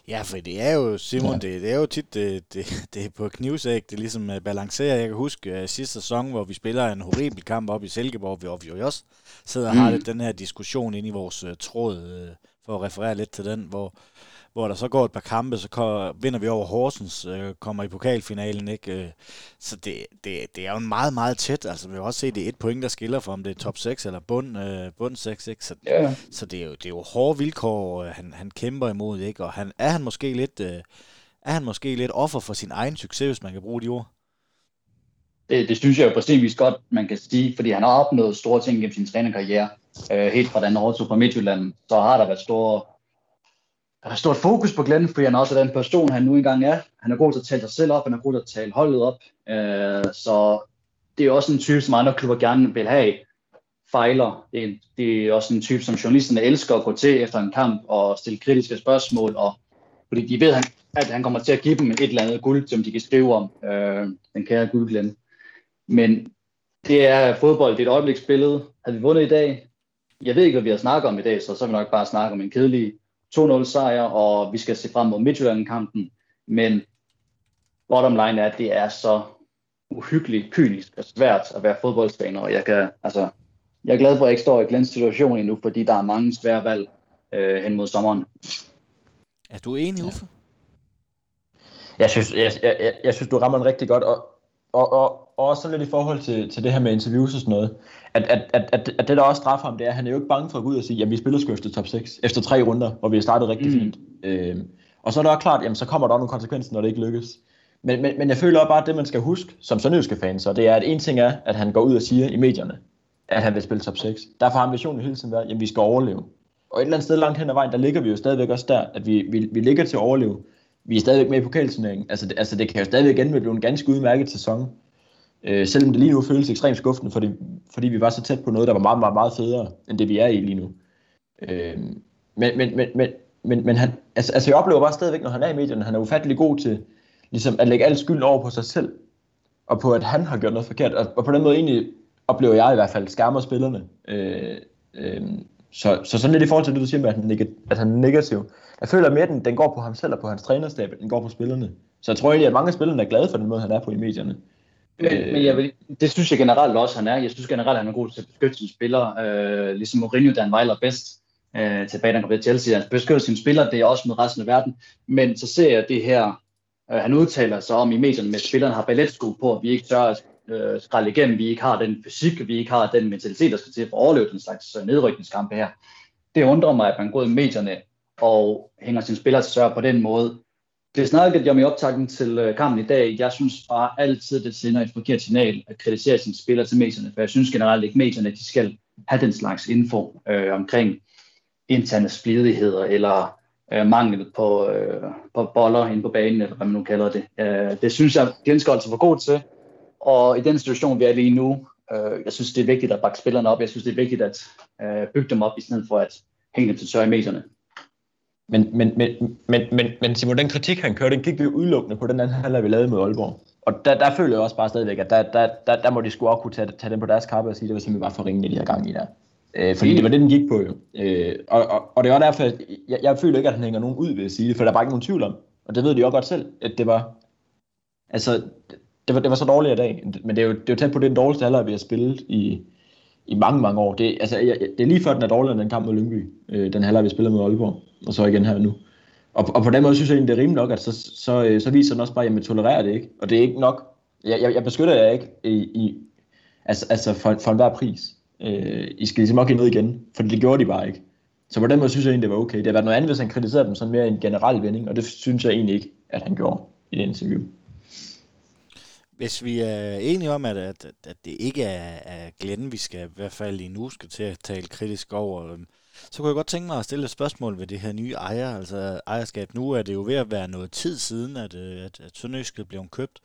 Ja, for det er jo, Simon, ja. det, det er jo tit, det, det, det er på knivsæg, det ligesom uh, balancerer. Jeg kan huske uh, sidste sæson, hvor vi spiller en horribel kamp op i Silkeborg, hvor vi jo også sidder og mm. har lidt den her diskussion ind i vores uh, tråd, uh, for at referere lidt til den, hvor, hvor der så går et par kampe, så vinder vi over Horsens, øh, kommer i pokalfinalen, ikke? Øh, så det, det, det er jo en meget, meget tæt, altså vi har også set, det er et point, der skiller for, om det er top 6 eller bund, øh, bund 6, ikke? Så, yeah. så det, er jo, det er jo hårde vilkår, øh, han, han kæmper imod, ikke? Og han, er han måske lidt... Øh, er han måske lidt offer for sin egen succes, hvis man kan bruge de ord? Det, det synes jeg jo præcis godt, man kan sige, fordi han har opnået store ting gennem sin trænerkarriere. Øh, helt fra den overtog fra Midtjylland, så har der været store der er stort fokus på Glenn, fordi han også er den person, han nu engang er. Han er god til at tale sig selv op, han er god til at tale holdet op. Øh, så det er også en type, som andre klubber gerne vil have fejler. Det er, det er også en type, som journalisterne elsker at gå til efter en kamp og stille kritiske spørgsmål, og, fordi de ved, at han kommer til at give dem et eller andet guld, som de kan skrive om, øh, den kære guld Glenn. Men det er fodbold, det er et øjebliksbillede. Havde vi vundet i dag? Jeg ved ikke, hvad vi har snakket om i dag, så så vil vi nok bare snakke om en kedelig 2-0 sejr, og vi skal se frem mod Midtjylland-kampen, men bottom line er, at det er så uhyggeligt, kynisk og svært at være fodboldtræner, og jeg, kan, altså, jeg er glad for, at jeg ikke står i Glens situation endnu, fordi der er mange svære valg øh, hen mod sommeren. Er du enig, Uffe? Jeg synes, jeg, jeg, jeg, jeg synes du rammer den rigtig godt, og, og, og, og også sådan lidt i forhold til, til det her med interviews og sådan noget, at, at, at, at, at det der også straffer ham, det er, at han er jo ikke bange for at gå ud og sige, at vi spiller sgu efter top 6, efter tre runder, hvor vi har startet rigtig mm. fint. Øh, og så er det også klart, jamen så kommer der også nogle konsekvenser, når det ikke lykkes. Men, men, men jeg føler også bare, at det man skal huske som sønderjyske fan, så det er, at en ting er, at han går ud og siger i medierne, at han vil spille top 6. Derfor har ambitionen hele tiden været, at vi skal overleve. Og et eller andet sted langt hen ad vejen, der ligger vi jo stadigvæk også der, at vi, vi, vi ligger til at overleve. Vi er stadigvæk med i pokalturneringen. Altså, det, altså det kan jo stadigvæk igen blive en ganske udmærket sæson. Øh, selvom det lige nu føles ekstremt skuffende, fordi, fordi vi var så tæt på noget, der var meget, meget, meget federe, end det vi er i lige nu. Øh, men, men, men, men, men, men han, altså, altså jeg oplever bare stadigvæk, når han er i medierne, han er ufattelig god til ligesom at lægge al skylden over på sig selv, og på at han har gjort noget forkert, og, og på den måde egentlig oplever jeg i hvert fald skærmer spillerne. Øh, øh, så, så sådan lidt i forhold til det, du siger med, at han, at han er negativ. Jeg føler mere, at den, den går på ham selv og på hans trænerstab, den går på spillerne. Så jeg tror egentlig, at mange af spillerne er glade for den måde, han er på i medierne. Men, øh, men jeg vil, det synes jeg generelt også, han er. Jeg synes generelt, han er god til at beskytte sine spillere. Øh, ligesom Mourinho, da han var bedst øh, tilbage, da han kom til Chelsea. Han beskytter sine spillere, det er også med resten af verden. Men så ser jeg det her, øh, han udtaler sig om i medierne med, at spillerne har balletsko på, at vi ikke tør at øh, skralde igennem, vi ikke har den fysik, vi ikke har den mentalitet, der skal til for at overleve den slags øh, nedrykningskampe her. Det undrer mig, at man går i medierne og hænger sine spillere til sørge på den måde. Det snakkede jeg om i optakten til øh, kampen i dag. Jeg synes bare altid, det sender et forkert signal at kritisere sine spillere til medierne, for jeg synes generelt ikke, medierne de skal have den slags info øh, omkring interne splidigheder eller øh, mangel på, øh, på boller inde på banen, eller hvad man nu kalder det. Øh, det synes jeg, Glenn altså for god til, og i den situation, vi er lige nu, øh, jeg synes, det er vigtigt at bakke spillerne op. Jeg synes, det er vigtigt at øh, bygge dem op, i stedet for at hænge dem til tør i medierne. Men, men, men, men, men, men Simon, den kritik, han kørte, den gik jo udelukkende på den anden halvleg, vi lavede med Aalborg. Og der, der føler jeg også bare stadigvæk, at der, der, der, der må de sgu også kunne tage, tage den på deres kappe og sige, at det var simpelthen bare for ringe, de her gang i der. Øh, fordi det var det, den gik på jo. Øh, og, og, og det var derfor, jeg, jeg føler ikke, at han hænger nogen ud ved at sige det, for der er bare ikke nogen tvivl om. Og det ved de jo godt selv, at det var... Altså, det var, det var så dårligt i dag. Men det er jo, det er jo tæt på den dårligste halvleg, vi har spillet i, i mange, mange år. Det, altså, jeg, det er lige før, den er dårligere end den kamp mod Lyngby. Øh, den halvleg, vi spillede mod Aalborg. Og så igen her nu. Og, og på den måde synes jeg egentlig, det er rimeligt nok, at så, så, øh, så viser den også bare, at jeg tolererer det ikke. Og det er ikke nok. Jeg, jeg, jeg beskytter jer ikke i, i, altså, altså for, for enhver pris. Øh, I skal ligesom nok ned igen, for det gjorde de bare ikke. Så på den måde synes jeg egentlig, det var okay. Det har været noget andet, hvis han kritiserede dem sådan mere en generel vending, og det synes jeg egentlig ikke, at han gjorde i det interview. Hvis vi er enige om, at, at, at det ikke er, er Glenn, vi skal i hvert fald lige nu skal til at tale kritisk over, øhm, så kunne jeg godt tænke mig at stille et spørgsmål ved det her nye ejer, altså ejerskab. Nu er det jo ved at være noget tid siden, at, øh, at, at Sønderjyske blev købt.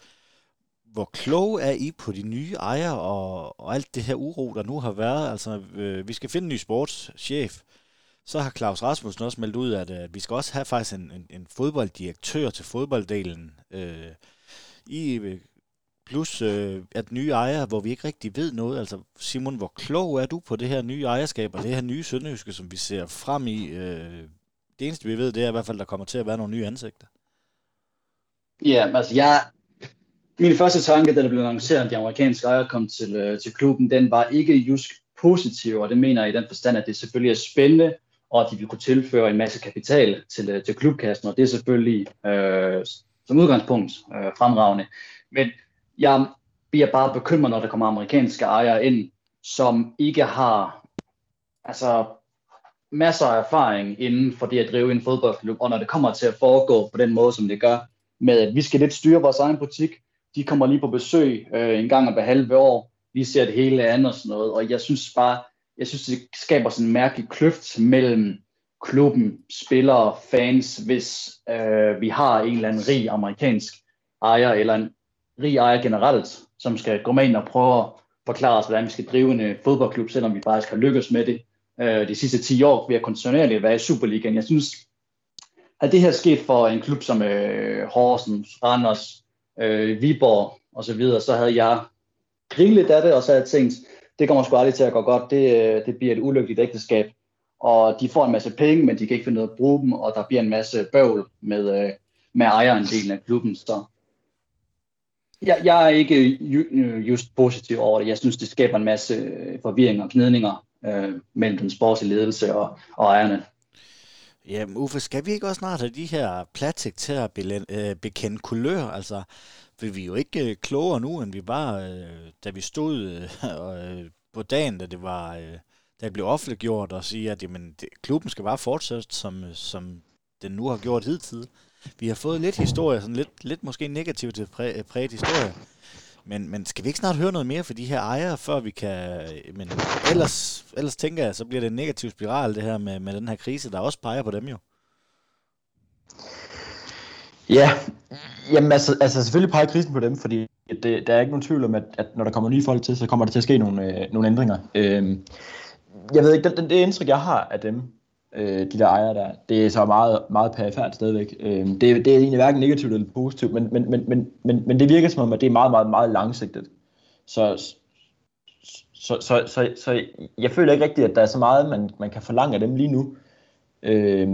Hvor klog er I på de nye ejere og, og alt det her uro, der nu har været? Altså, øh, vi skal finde en ny sportschef. Så har Claus Rasmussen også meldt ud, at, at vi skal også have faktisk en, en, en fodbolddirektør til fodbolddelen. Øh, I øh, plus øh, at nye ejere, hvor vi ikke rigtig ved noget. Altså Simon, hvor klog er du på det her nye ejerskab og det her nye sønderjyske, som vi ser frem i? Øh, det eneste vi ved, det er i hvert fald, at der kommer til at være nogle nye ansigter. Ja, altså jeg, min første tanke, da det blev annonceret, at de amerikanske ejere kom til, øh, til klubben, den var ikke just positiv, og det mener jeg i den forstand, at det selvfølgelig er spændende, og at de vil kunne tilføre en masse kapital til, øh, til klubkassen, og det er selvfølgelig øh, som udgangspunkt øh, fremragende. Men jeg bliver bare bekymret, når der kommer amerikanske ejere ind, som ikke har altså, masser af erfaring inden for det at drive en fodboldklub, og når det kommer til at foregå på den måde, som det gør, med at vi skal lidt styre vores egen butik, de kommer lige på besøg øh, en gang hver halve år, vi ser det hele andet og sådan noget, og jeg synes bare, jeg synes, det skaber sådan en mærkelig kløft mellem klubben, spillere, fans, hvis øh, vi har en eller anden rig amerikansk ejer, eller en rig ejer generelt, som skal gå med ind og prøve at forklare os, hvordan vi skal drive en øh, fodboldklub, selvom vi faktisk har lykkes med det øh, de sidste 10 år ved at kontinuerligt være i Superligaen. Jeg synes, at det her sket for en klub som øh, Horsens, Randers, øh, Viborg og så videre, så havde jeg grinet af det, og så havde jeg tænkt, det kommer sgu aldrig til at gå godt, det, øh, det bliver et ulykkeligt ægteskab, og de får en masse penge, men de kan ikke finde ud af at bruge dem, og der bliver en masse bøvl med, øh, med ejerandelen af klubben, så jeg, jeg er ikke øh, just positiv over det. Jeg synes, det skaber en masse øh, forvirring og knedninger øh, mellem den sportslige ledelse og, og ejerne. Jamen Uffe, skal vi ikke også snart have de her platik til at øh, bekende kulør? Altså, vil vi jo ikke klogere nu, end vi var, da vi stod på dagen, da det var, da det blev offentliggjort, og sige, at jamen, det, klubben skal bare fortsætte, som, som den nu har gjort hidtil. Vi har fået lidt historie, sådan lidt, lidt måske negativt til præ, øh, præget historie. Men, men skal vi ikke snart høre noget mere for de her ejere, før vi kan... Øh, men ellers, ellers tænker jeg, så bliver det en negativ spiral, det her med, med den her krise, der også peger på dem jo. Ja, jamen altså, altså selvfølgelig peger krisen på dem, fordi det, der er ikke nogen tvivl om, at, at når der kommer nye folk til, så kommer der til at ske nogle, øh, nogle ændringer. Øh, jeg ved ikke, den, det, det indtryk, jeg har af dem, øh, de der ejere der. Det er så meget, meget perifært stadigvæk. Øh, det, det er egentlig hverken negativt eller positivt, men, men, men, men, men, men det virker som om, at det er meget, meget, meget langsigtet. Så, så, så, så, så jeg føler ikke rigtigt, at der er så meget, man, man kan forlange af dem lige nu. Øh,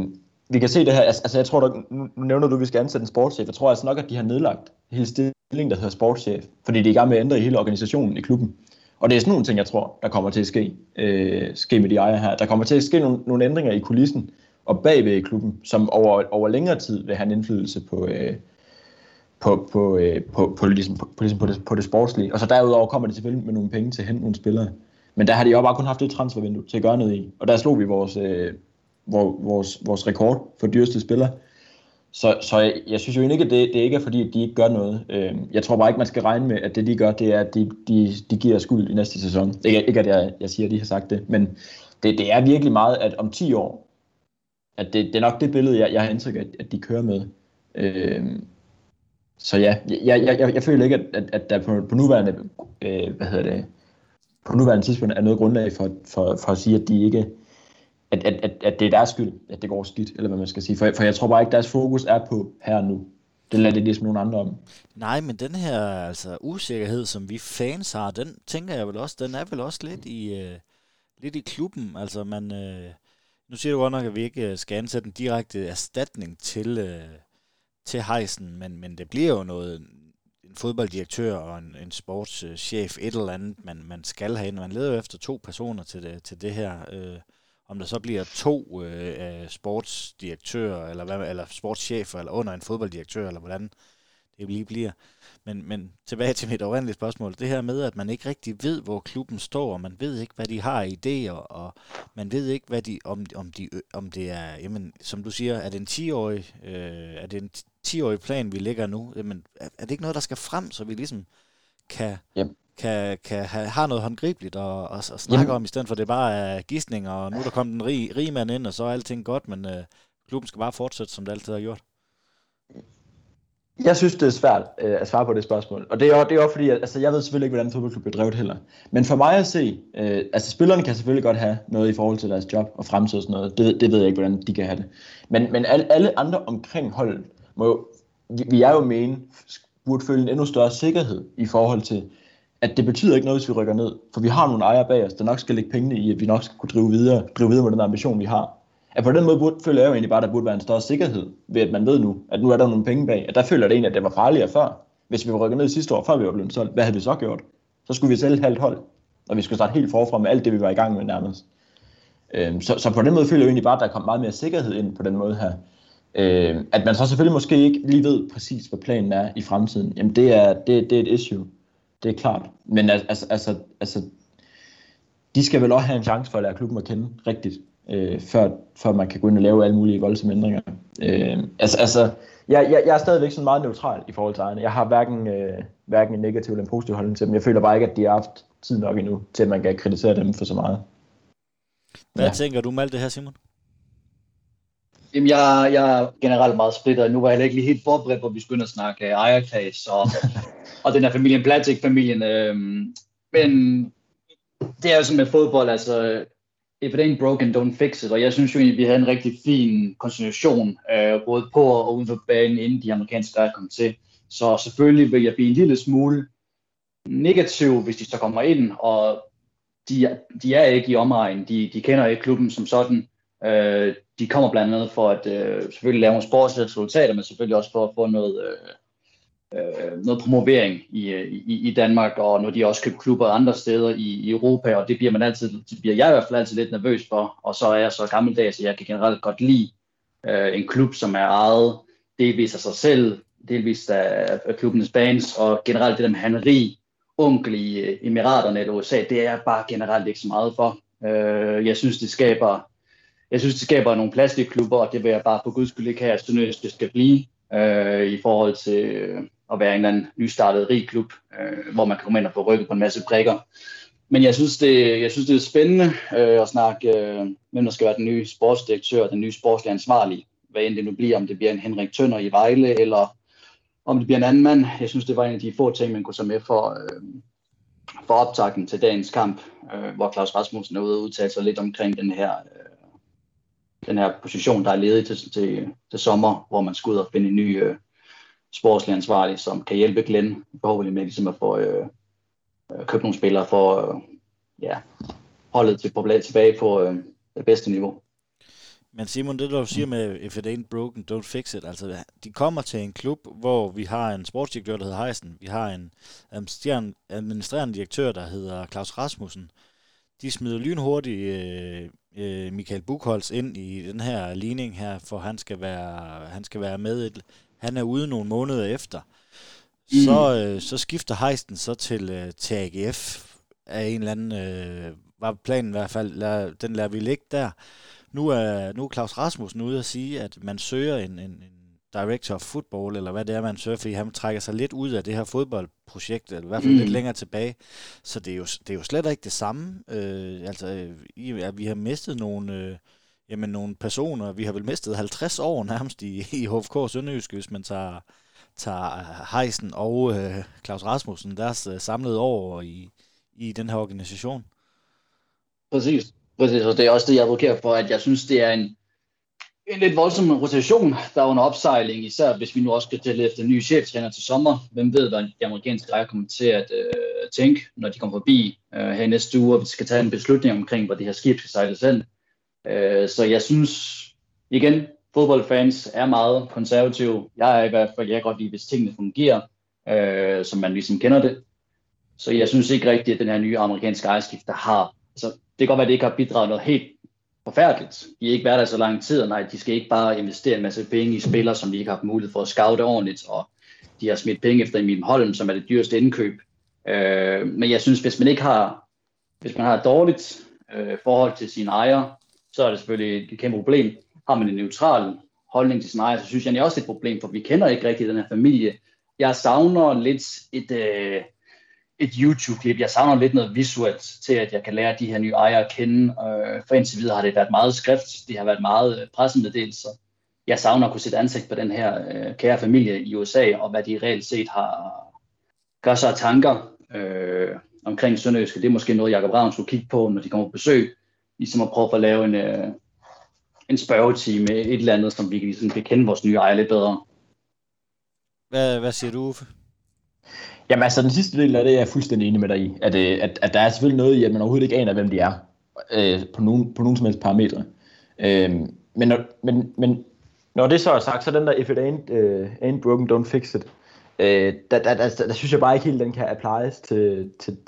vi kan se det her, altså, altså jeg tror, der, nu nævner du, at vi skal ansætte en sportschef. Jeg tror altså nok, at de har nedlagt hele stillingen, der hedder sportschef, fordi de er i gang med at ændre hele organisationen i klubben. Og det er sådan nogle ting, jeg tror, der kommer til at ske, øh, ske med de ejere her. Der kommer til at ske nogle, nogle ændringer i kulissen og bagved i klubben, som over, over længere tid vil have en indflydelse på, øh, på, på, øh, på, på, ligesom, på, ligesom på, det, på det sportslige. Og så derudover kommer det selvfølgelig med nogle penge til at hente nogle spillere. Men der har de jo bare kun haft et transfervindue til at gøre noget i. Og der slog vi vores, øh, vores, vores rekord for dyreste spillere. Så, så jeg, jeg synes jo ikke, at det, det ikke er fordi, at de ikke gør noget. Øh, jeg tror bare ikke, man skal regne med, at det de gør, det er, at de, de, de giver skuld i næste sæson. Ikke, ikke at jeg, jeg siger, at de har sagt det, men det, det er virkelig meget, at om 10 år, at det, det er nok det billede, jeg, jeg har indtryk af, at, at de kører med. Øh, så ja, jeg, jeg, jeg, jeg føler ikke, at, at, at der på, på nuværende, øh, hvad hedder det, på nuværende tidspunkt er noget grundlag for, for, for at sige, at de ikke at, at, at, at det er deres skyld, at det går skidt, eller hvad man skal sige. For, for jeg tror bare ikke, deres fokus er på her og nu. Det lader det ligesom nogen andre om. Nej, men den her altså, usikkerhed, som vi fans har, den tænker jeg vel også, den er vel også lidt i, øh, lidt i klubben. Altså man, øh, nu siger du godt nok, at vi ikke øh, skal ansætte en direkte erstatning til, øh, til Heisen, men, men det bliver jo noget, en fodbolddirektør og en, en sportschef, et eller andet, man, man skal have ind. Man leder jo efter to personer til det, til det her. Øh, om der så bliver to øh, øh, sportsdirektører, eller, hvad, eller sportschefer, eller under en fodbolddirektør, eller hvordan det lige bliver. Men, men tilbage til mit oprindelige spørgsmål. Det her med, at man ikke rigtig ved, hvor klubben står, og man ved ikke, hvad de har idéer, og man ved ikke, hvad de, om, om, de, om det er, jamen, som du siger, er det en 10-årig, øh, er det en 10-årig plan, vi ligger nu? Jamen, er, er det ikke noget, der skal frem, så vi ligesom kan, yep kan, kan have, have noget håndgribeligt og, og, og snakke Jamen. om, i stedet for det bare er gidsning, og nu er der kommet en rig, rig mand ind, og så er alting godt, men øh, klubben skal bare fortsætte, som det altid har gjort. Jeg synes, det er svært øh, at svare på det spørgsmål. Og det er også, det er også fordi, at, altså, jeg ved selvfølgelig ikke, hvordan fodboldklub bliver drevet heller. Men for mig at se, øh, altså spillerne kan selvfølgelig godt have noget i forhold til deres job og fremtid og sådan noget. Det, det ved jeg ikke, hvordan de kan have det. Men, men alle, alle andre omkring holdet, må, vi er jo mene, burde føle en endnu større sikkerhed i forhold til, at det betyder ikke noget, hvis vi rykker ned. For vi har nogle ejere bag os, der nok skal lægge pengene i, at vi nok skal kunne drive videre, drive videre med den ambition, vi har at på den måde burde, føler jeg jo egentlig bare, at der burde være en større sikkerhed ved, at man ved nu, at nu er der nogle penge bag. At der føler det egentlig, at det var farligere før. Hvis vi var rykket ned sidste år, før vi var blevet solgt, hvad havde vi så gjort? Så skulle vi sælge et halvt hold, og vi skulle starte helt forfra med alt det, vi var i gang med nærmest. Øhm, så, så på den måde føler jeg jo egentlig bare, at der kom meget mere sikkerhed ind på den måde her. Øhm, at man så selvfølgelig måske ikke lige ved præcis, hvad planen er i fremtiden, jamen det er, det, det er et issue. Det er klart. Men altså, altså, altså, de skal vel også have en chance for at lære klubben at kende rigtigt øh, før, før man kan gå ind og lave alle mulige voldsomme ændringer. Øh, altså, altså jeg, jeg, jeg er stadigvæk sådan meget neutral i forhold til ejerne. Jeg har hverken, øh, hverken en negativ eller en positiv holdning til dem. Jeg føler bare ikke, at de har haft tid nok endnu, til at man kan kritisere dem for så meget. Hvad ja. tænker du om alt det her, Simon? Jamen, jeg, jeg er generelt meget splittet. Nu var jeg ikke lige helt forberedt på, at vi skulle at snakke ejerkreds og, og den her familien, Blatic-familien. Øh, men det er jo sådan med fodbold, altså if it ain't broken, don't fix it. Og jeg synes jo egentlig, vi havde en rigtig fin konstitution, øh, både på og uden for banen, inden de amerikanske der kom til. Så selvfølgelig vil jeg blive en lille smule negativ, hvis de så kommer ind, og de, de er ikke i omegnen, De, de kender ikke klubben som sådan. Øh, de kommer blandt andet for at øh, selvfølgelig lave nogle sportslige resultater, men selvfølgelig også for at få noget, øh, øh, noget promovering øh, i, i, i Danmark, og når de også købt klubber andre steder i, i Europa, og det bliver man altid, det bliver jeg i hvert fald altid lidt nervøs for, og så er jeg så gammeldags, at jeg kan generelt godt lide øh, en klub, som er ejet delvis af sig selv, delvis af, af klubbenes bands, og generelt det der med handleri, onkel i øh, Emiraterne eller USA, det er jeg bare generelt ikke så meget for. Øh, jeg synes, det skaber jeg synes, det skaber nogle plastikklubber, og det vil jeg bare på guds skyld ikke have, at det skal blive øh, i forhold til, øh, at være en eller anden nystartet rig klub, øh, hvor man kan komme ind og få rykket på en masse prikker. Men jeg synes, det, jeg synes, det er spændende øh, at snakke, øh, hvem der skal være den nye sportsdirektør, den nye sportslige ansvarlige. Hvad end det nu bliver, om det bliver en Henrik Tønder i Vejle, eller om det bliver en anden mand. Jeg synes, det var en af de få ting, man kunne tage med for, øh, for optakten til dagens kamp, øh, hvor Claus Rasmussen er ude og udtale sig lidt omkring den her, øh, den her position, der er ledig til, til, til sommer, hvor man skal ud og finde en ny, øh, sportslig ansvarlig, som kan hjælpe Glenn forhåbentlig med ligesom at få øh, øh, købt nogle spillere for øh, ja, holdet til på tilbage på øh, det bedste niveau. Men Simon, det du siger med, if it ain't broken, don't fix it. Altså, de kommer til en klub, hvor vi har en sportsdirektør, der hedder Heisen. Vi har en administrerende direktør, der hedder Claus Rasmussen. De smider lynhurtigt øh, øh, Michael Buchholz ind i den her ligning her, for han skal være, han skal være med et, han er ude nogle måneder efter. Mm. Så, øh, så skifter Heisten så til, øh, til AGF af en eller anden, øh, var planen i hvert fald, lad, den lader vi ligge der. Nu er, nu er Claus Rasmussen ude at sige, at man søger en, en, en director of football, eller hvad det er, man søger, fordi han trækker sig lidt ud af det her fodboldprojekt, eller i hvert fald mm. lidt længere tilbage. Så det er jo, det er jo slet ikke det samme. Øh, altså, i, at vi har mistet nogle... Øh, jamen, nogle personer. Vi har vel mistet 50 år nærmest i, i HFK Sønderjysk, hvis man tager, tager øh, Heisen og øh, Claus Rasmussen, deres øh, samlede år i, i den her organisation. Præcis. Præcis, og det er også det, jeg advokerer for, at jeg synes, det er en, en lidt voldsom rotation, der er under opsejling, især hvis vi nu også skal til efter en ny cheftræner til sommer. Hvem ved, hvad de amerikanske ejer kommer til at øh, tænke, når de kommer forbi øh, her i næste uge, og vi skal tage en beslutning omkring, hvor det her skib skal sejles hen. Øh, så jeg synes, igen, fodboldfans er meget konservative. Jeg er i hvert fald, jeg kan godt lide, hvis tingene fungerer, øh, som man ligesom kender det. Så jeg synes ikke rigtigt, at den her nye amerikanske ejerskift, der har, altså, det kan godt være, at det ikke har bidraget noget helt forfærdeligt. De har ikke været der så lang tid, og nej, de skal ikke bare investere en masse penge i spillere, som de ikke har haft mulighed for at scoute ordentligt, og de har smidt penge efter Emil Holm, som er det dyreste indkøb. Øh, men jeg synes, hvis man ikke har, hvis man har et dårligt øh, forhold til sine ejere, så er det selvfølgelig et kæmpe problem. Har man en neutral holdning til sin ejere, så synes jeg, det er også et problem, for vi kender ikke rigtig den her familie. Jeg savner lidt et, øh, et YouTube-klip. Jeg savner lidt noget visuelt til, at jeg kan lære de her nye ejere at kende. Øh, for indtil videre har det været meget skrift, det har været meget øh, pressemeddelelser. Jeg savner at kunne sætte ansigt på den her øh, kære familie i USA, og hvad de reelt set har gør sig af tanker øh, omkring Sønderjyske. Det er måske noget, Jacob Ravn skulle kigge på, når de kommer på besøg. Ligesom at prøve at lave en, øh, en spørgetime, et eller andet, som vi ligesom kan kende vores nye ejere lidt bedre. Hvad, hvad siger du, Uffe? Jamen altså, den sidste del af det er jeg fuldstændig enig med dig i. At, øh, at, at der er selvfølgelig noget i, at man overhovedet ikke aner, hvem de er. Øh, på, nogen, på nogen som helst parametre. Øh, men, når, men, men når det så er sagt, så den der, if it ain't, uh, ain't broken, don't fix it. Øh, der, der, der, der, der, synes jeg bare ikke helt, den kan applies til, til,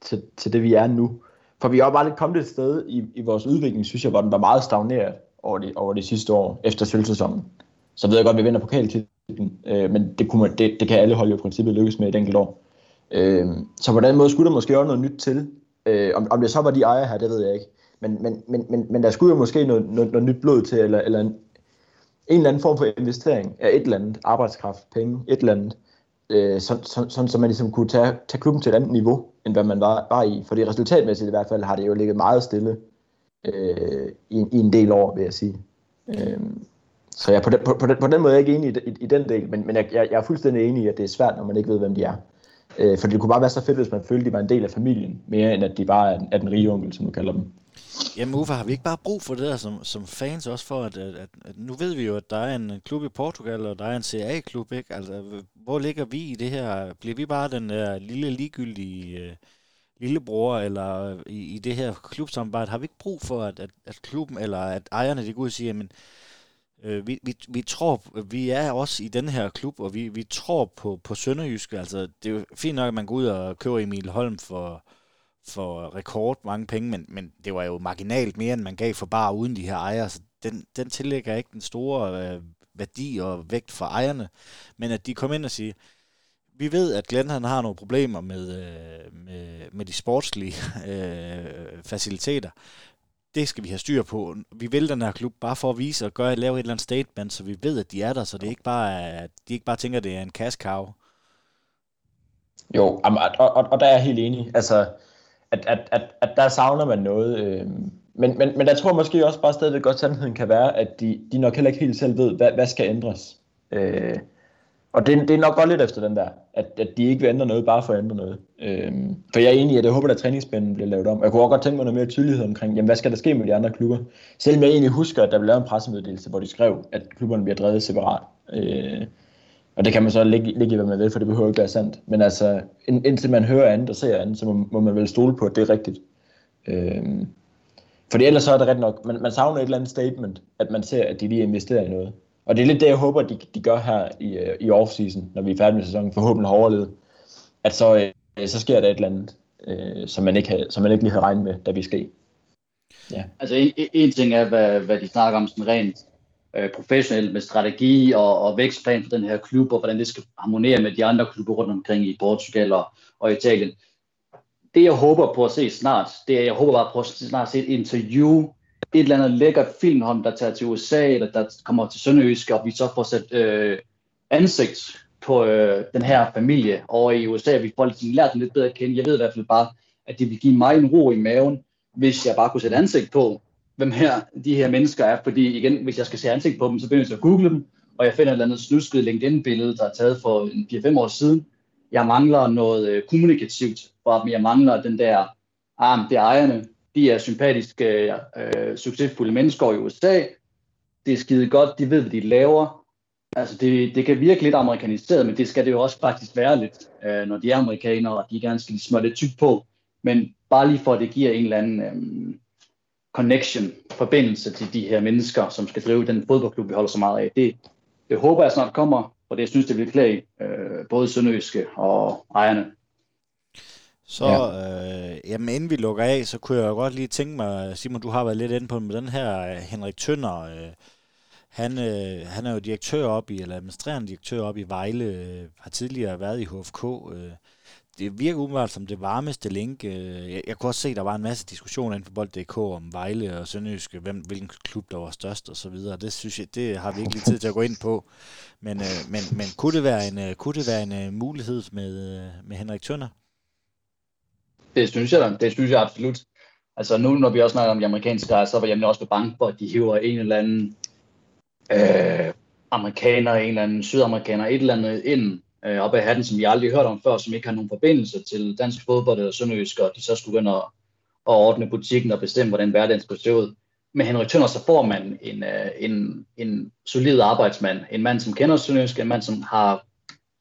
til, til det, vi er nu. For vi er jo bare lidt kommet et sted i, i vores udvikling, synes jeg, hvor den var meget stagneret over det, over de sidste år, efter sølvsæsonen. Så ved jeg godt, at vi vinder pokaltitlen Øh, men det, kunne man, det, det kan alle hold jo i princippet lykkes med et enkelt år. Øh, så på den måde skulle der måske også noget nyt til. Øh, om, om det så var de ejer her, det ved jeg ikke. Men, men, men, men, men der skulle jo måske noget, noget, noget nyt blod til, eller, eller en, en eller anden form for investering af et eller andet, arbejdskraft, penge, et eller andet, øh, sådan, så, sådan, så man ligesom kunne tage, tage klubben til et andet niveau, end hvad man var, var i. Fordi resultatmæssigt i hvert fald har det jo ligget meget stille øh, i, i en del år, vil jeg sige. Øh, så jeg, på, den, på, på, den, på den måde er jeg ikke enig i, i, i den del, men, men jeg, jeg, jeg er fuldstændig enig i, at det er svært, når man ikke ved, hvem de er. Øh, for det kunne bare være så fedt, hvis man følte, at de var en del af familien, mere end at de bare er, er den rige onkel, som du kalder dem. Jamen Uffe, har vi ikke bare brug for det der som, som fans også for, at, at, at nu ved vi jo, at der er en klub i Portugal, og der er en CA-klub, ikke? Altså, hvor ligger vi i det her? Bliver vi bare den der lille ligegyldige øh, lillebror, eller øh, i, i det her klubsamarbejde? Har vi ikke brug for, at, at, at klubben, eller at ejerne, de går ud og siger, jamen, Øh, vi, vi, vi tror, vi er også i den her klub, og vi, vi tror på, på Sønderjysk. Altså, det er jo fint nok, at man går ud og køber Emil Holm for, for rekord mange penge, men, men det var jo marginalt mere, end man gav for bare uden de her ejere. Så den, den tillægger ikke den store øh, værdi og vægt for ejerne, men at de kom ind og siger, vi ved, at Glenn han har nogle problemer med, øh, med, med de sportslige øh, faciliteter det skal vi have styr på. Vi vil den her klub bare for at vise og gøre, lave et eller andet statement, så vi ved, at de er der, så det er ikke bare, at de ikke bare tænker, at det er en cash cow. Jo, og, og, og der er jeg helt enig. Altså, at, at, at, at der savner man noget. Øh, men, men, men der tror jeg måske også bare stadigvæk godt, sandheden kan være, at de, de nok heller ikke helt selv ved, hvad, hvad skal ændres. Øh, og det, det er nok godt lidt efter den der, at, at de ikke vil ændre noget, bare for at ændre noget. Øh, for jeg er enig i, at jeg håber, at træningsspænden bliver lavet om. Jeg kunne også godt tænke mig noget mere tydelighed omkring, jamen, hvad skal der ske med de andre klubber? Selvom jeg egentlig husker, at der blev lavet en pressemeddelelse, hvor de skrev, at klubberne bliver drevet separat. Øh, og det kan man så ligge, ligge i, hvad man vil, for det behøver ikke være sandt. Men altså, ind, indtil man hører andet og ser andet, så må, må man vel stole på, at det er rigtigt. Øhm, fordi ellers så er det ret nok, man, man savner et eller andet statement, at man ser, at de lige investerer i noget. Og det er lidt det, jeg håber, de, de gør her i, i i offseason, når vi er færdige med sæsonen, forhåbentlig har overlevet. At så, øh, så sker der et eller andet, øh, som, man ikke havde, som man ikke lige havde regnet med, da vi skal. Ja. Altså en, en ting er, hvad, hvad de snakker om sådan rent øh, professionelt med strategi og, og vækstplan for den her klub, og hvordan det skal harmonere med de andre klubber rundt omkring i Portugal og, og Italien. Det jeg håber på at se snart, det er, jeg håber bare på at snart at se et interview et eller andet lækkert filmhånd, der tager til USA, eller der kommer til Sønderjysk, og vi så får sat øh, ansigt på øh, den her familie over i USA, vi får ligesom lært dem lidt bedre at kende. Jeg ved i hvert fald bare, at det vil give mig en ro i maven, hvis jeg bare kunne sætte ansigt på, hvem her, de her mennesker er, fordi igen, hvis jeg skal se ansigt på dem, så begynder jeg at google dem, og jeg finder et eller andet snusket LinkedIn-billede, der er taget for 4-5 år siden. Jeg mangler noget øh, kommunikativt fra dem, jeg mangler den der, ah, det er ejerne, De er sympatiske, øh, succesfulde mennesker i USA. Det er skide godt, de ved, hvad de laver. Altså, det, det kan virke lidt amerikaniseret, men det skal det jo også faktisk være lidt, øh, når de er amerikanere, og de gerne skal smøre lidt tyk på. Men bare lige for, at det giver en eller anden øh, connection, forbindelse til de her mennesker, som skal drive den fodboldklub, vi holder så meget af. Det, det håber jeg snart kommer, og det jeg synes, det vil klæde øh, både Sønderjyske og ejerne. Så, ja. øh, jamen inden vi lukker af, så kunne jeg godt lige tænke mig, Simon, du har været lidt inde på med den her øh, Henrik Tønder. Øh, han, øh, han er jo direktør op i, eller administrerende direktør op i Vejle, øh, har tidligere været i HFK. Øh, det virker umiddelbart som det varmeste link. Øh, jeg, jeg kunne også se, at der var en masse diskussioner inden for Bold.dk om Vejle og Sønderjyske, hvem, hvilken klub der var størst og så videre. Det synes jeg, det har vi ikke lige tid til at gå ind på. Men, øh, men, men kunne det være en, øh, kunne det være en mulighed med, med Henrik Tønder? Det synes jeg Det synes jeg absolut. Altså nu, når vi også snakker om de amerikanske så var jeg også bange for, at de hiver en eller anden øh, amerikaner, en eller anden sydamerikaner, et eller andet ind øh, op af hatten, som vi aldrig hørt om før, som ikke har nogen forbindelse til dansk fodbold eller sønderjysk, og de så skulle begynde at, at ordne butikken og bestemme, hvordan hverdagen skulle se ud. Med Henrik Tønder, så får man en, øh, en, en solid arbejdsmand, en mand, som kender sønderjysk, en mand, som har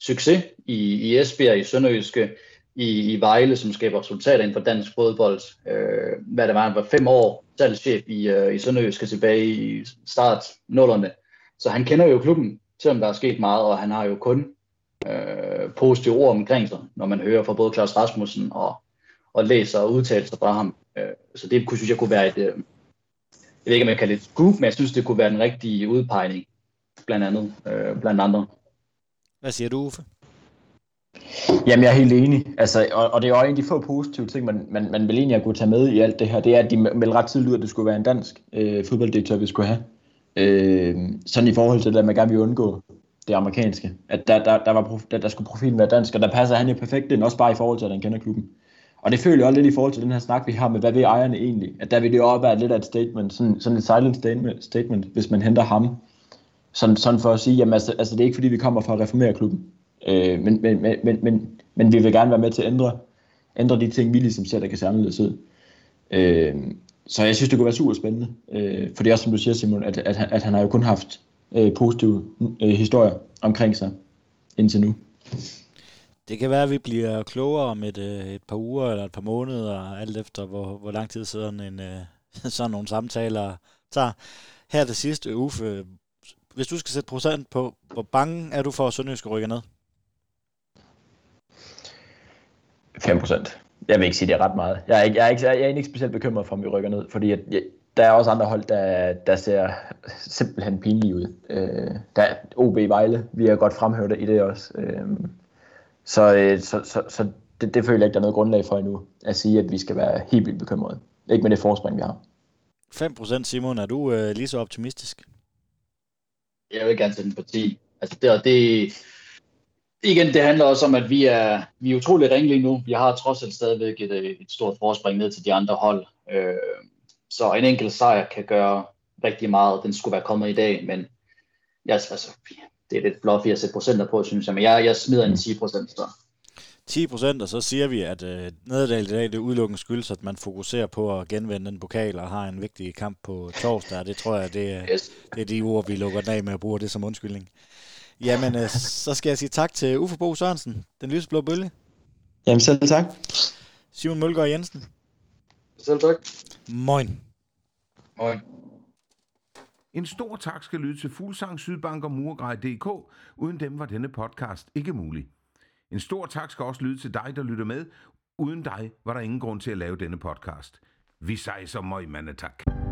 succes i, i Esbjerg, i Sønderjyske, i, i Vejle, som skaber resultater inden for dansk fodbold. Øh, hvad det var, han var fem år salgschef i, øh, i Sønderjyske tilbage i start nullerne. Så han kender jo klubben, selvom der er sket meget, og han har jo kun øh, positive ord omkring sig, når man hører fra både Claus Rasmussen og, og læser og udtalelser fra ham. Øh, så det kunne, synes jeg kunne være et, øh, jeg ved ikke om jeg kan det et scoop, men jeg synes det kunne være en rigtig udpegning, blandt andet, øh, blandt andre. Hvad siger du, Uffe? Jamen, jeg er helt enig. Altså, og, og det er jo en af de få positive ting, man, man, man vil egentlig kunne tage med i alt det her. Det er, at de melder ret tidligt ud, at det skulle være en dansk øh, fodbolddirektør, vi skulle have. Øh, sådan i forhold til det, at man gerne vil undgå det amerikanske. At der, der, der, var, der, der skulle profilen være dansk, og der passer han jo perfekt ind, også bare i forhold til, at han kender klubben. Og det føler jeg også lidt i forhold til den her snak, vi har med, hvad ved ejerne egentlig? At der vil det jo også være lidt af et statement, sådan, sådan et silent statement, statement, hvis man henter ham. Sådan, sådan for at sige, jamen altså, altså det er ikke fordi, vi kommer fra at reformere klubben. Øh, men, men, men, men, men, men vi vil gerne være med til at ændre, ændre de ting, vi ligesom ser, der kan se anderledes ud. Øh, så jeg synes, det kunne være super spændende. Øh, for det er også, som du siger, Simon, at, at, at han har jo kun haft øh, positive øh, historier omkring sig indtil nu. Det kan være, at vi bliver klogere om et, øh, et par uger eller et par måneder, alt efter hvor, hvor lang tid sådan, en, øh, sådan nogle samtaler tager. Her det sidste, Uffe, hvis du skal sætte procent på, hvor bange er du for, at Sønderjysk rykker ned? 5 procent. Jeg vil ikke sige, det er ret meget. Jeg er ikke, jeg er ikke, jeg er ikke specielt bekymret for, om vi rykker ned, fordi at, jeg, der er også andre hold, der, der ser simpelthen pinlige ud. Øh, der er OB Vejle, vi har godt fremhævet i det også. Øh, så, øh, så, så, så det, det føler jeg ikke, der er noget grundlag for endnu, at sige, at vi skal være helt vildt bekymrede. Ikke med det forspring, vi har. 5% Simon, er du øh, lige så optimistisk? Jeg vil gerne sætte den på 10. Altså det, det, igen, det handler også om, at vi er, vi er utrolig ringelige nu. Vi har trods alt stadigvæk et, et stort forspring ned til de andre hold. Øh, så en enkelt sejr kan gøre rigtig meget. Den skulle være kommet i dag, men jeg, altså, det er lidt blot at sætte procenter på, synes jeg. Men jeg, jeg smider en 10 procent. Så. 10 procent, og så siger vi, at øh, nederlaget i dag, det udelukkende skyldes, at man fokuserer på at genvende den pokal og har en vigtig kamp på torsdag. Det tror jeg, det, yes. det er de ord, vi lukker den af med at bruge det som undskyldning. Jamen, øh, så skal jeg sige tak til Uffe Bo Sørensen, den lyseblå bølge. Jamen selv tak. Simon Mølgaard Jensen. Selv tak. Moin. Moin. En stor tak skal lyde til Fuglsang, Sydbank og Murgrej.dk. Uden dem var denne podcast ikke mulig. En stor tak skal også lyde til dig, der lytter med. Uden dig var der ingen grund til at lave denne podcast. Vi sejser møg, mandetak. tak.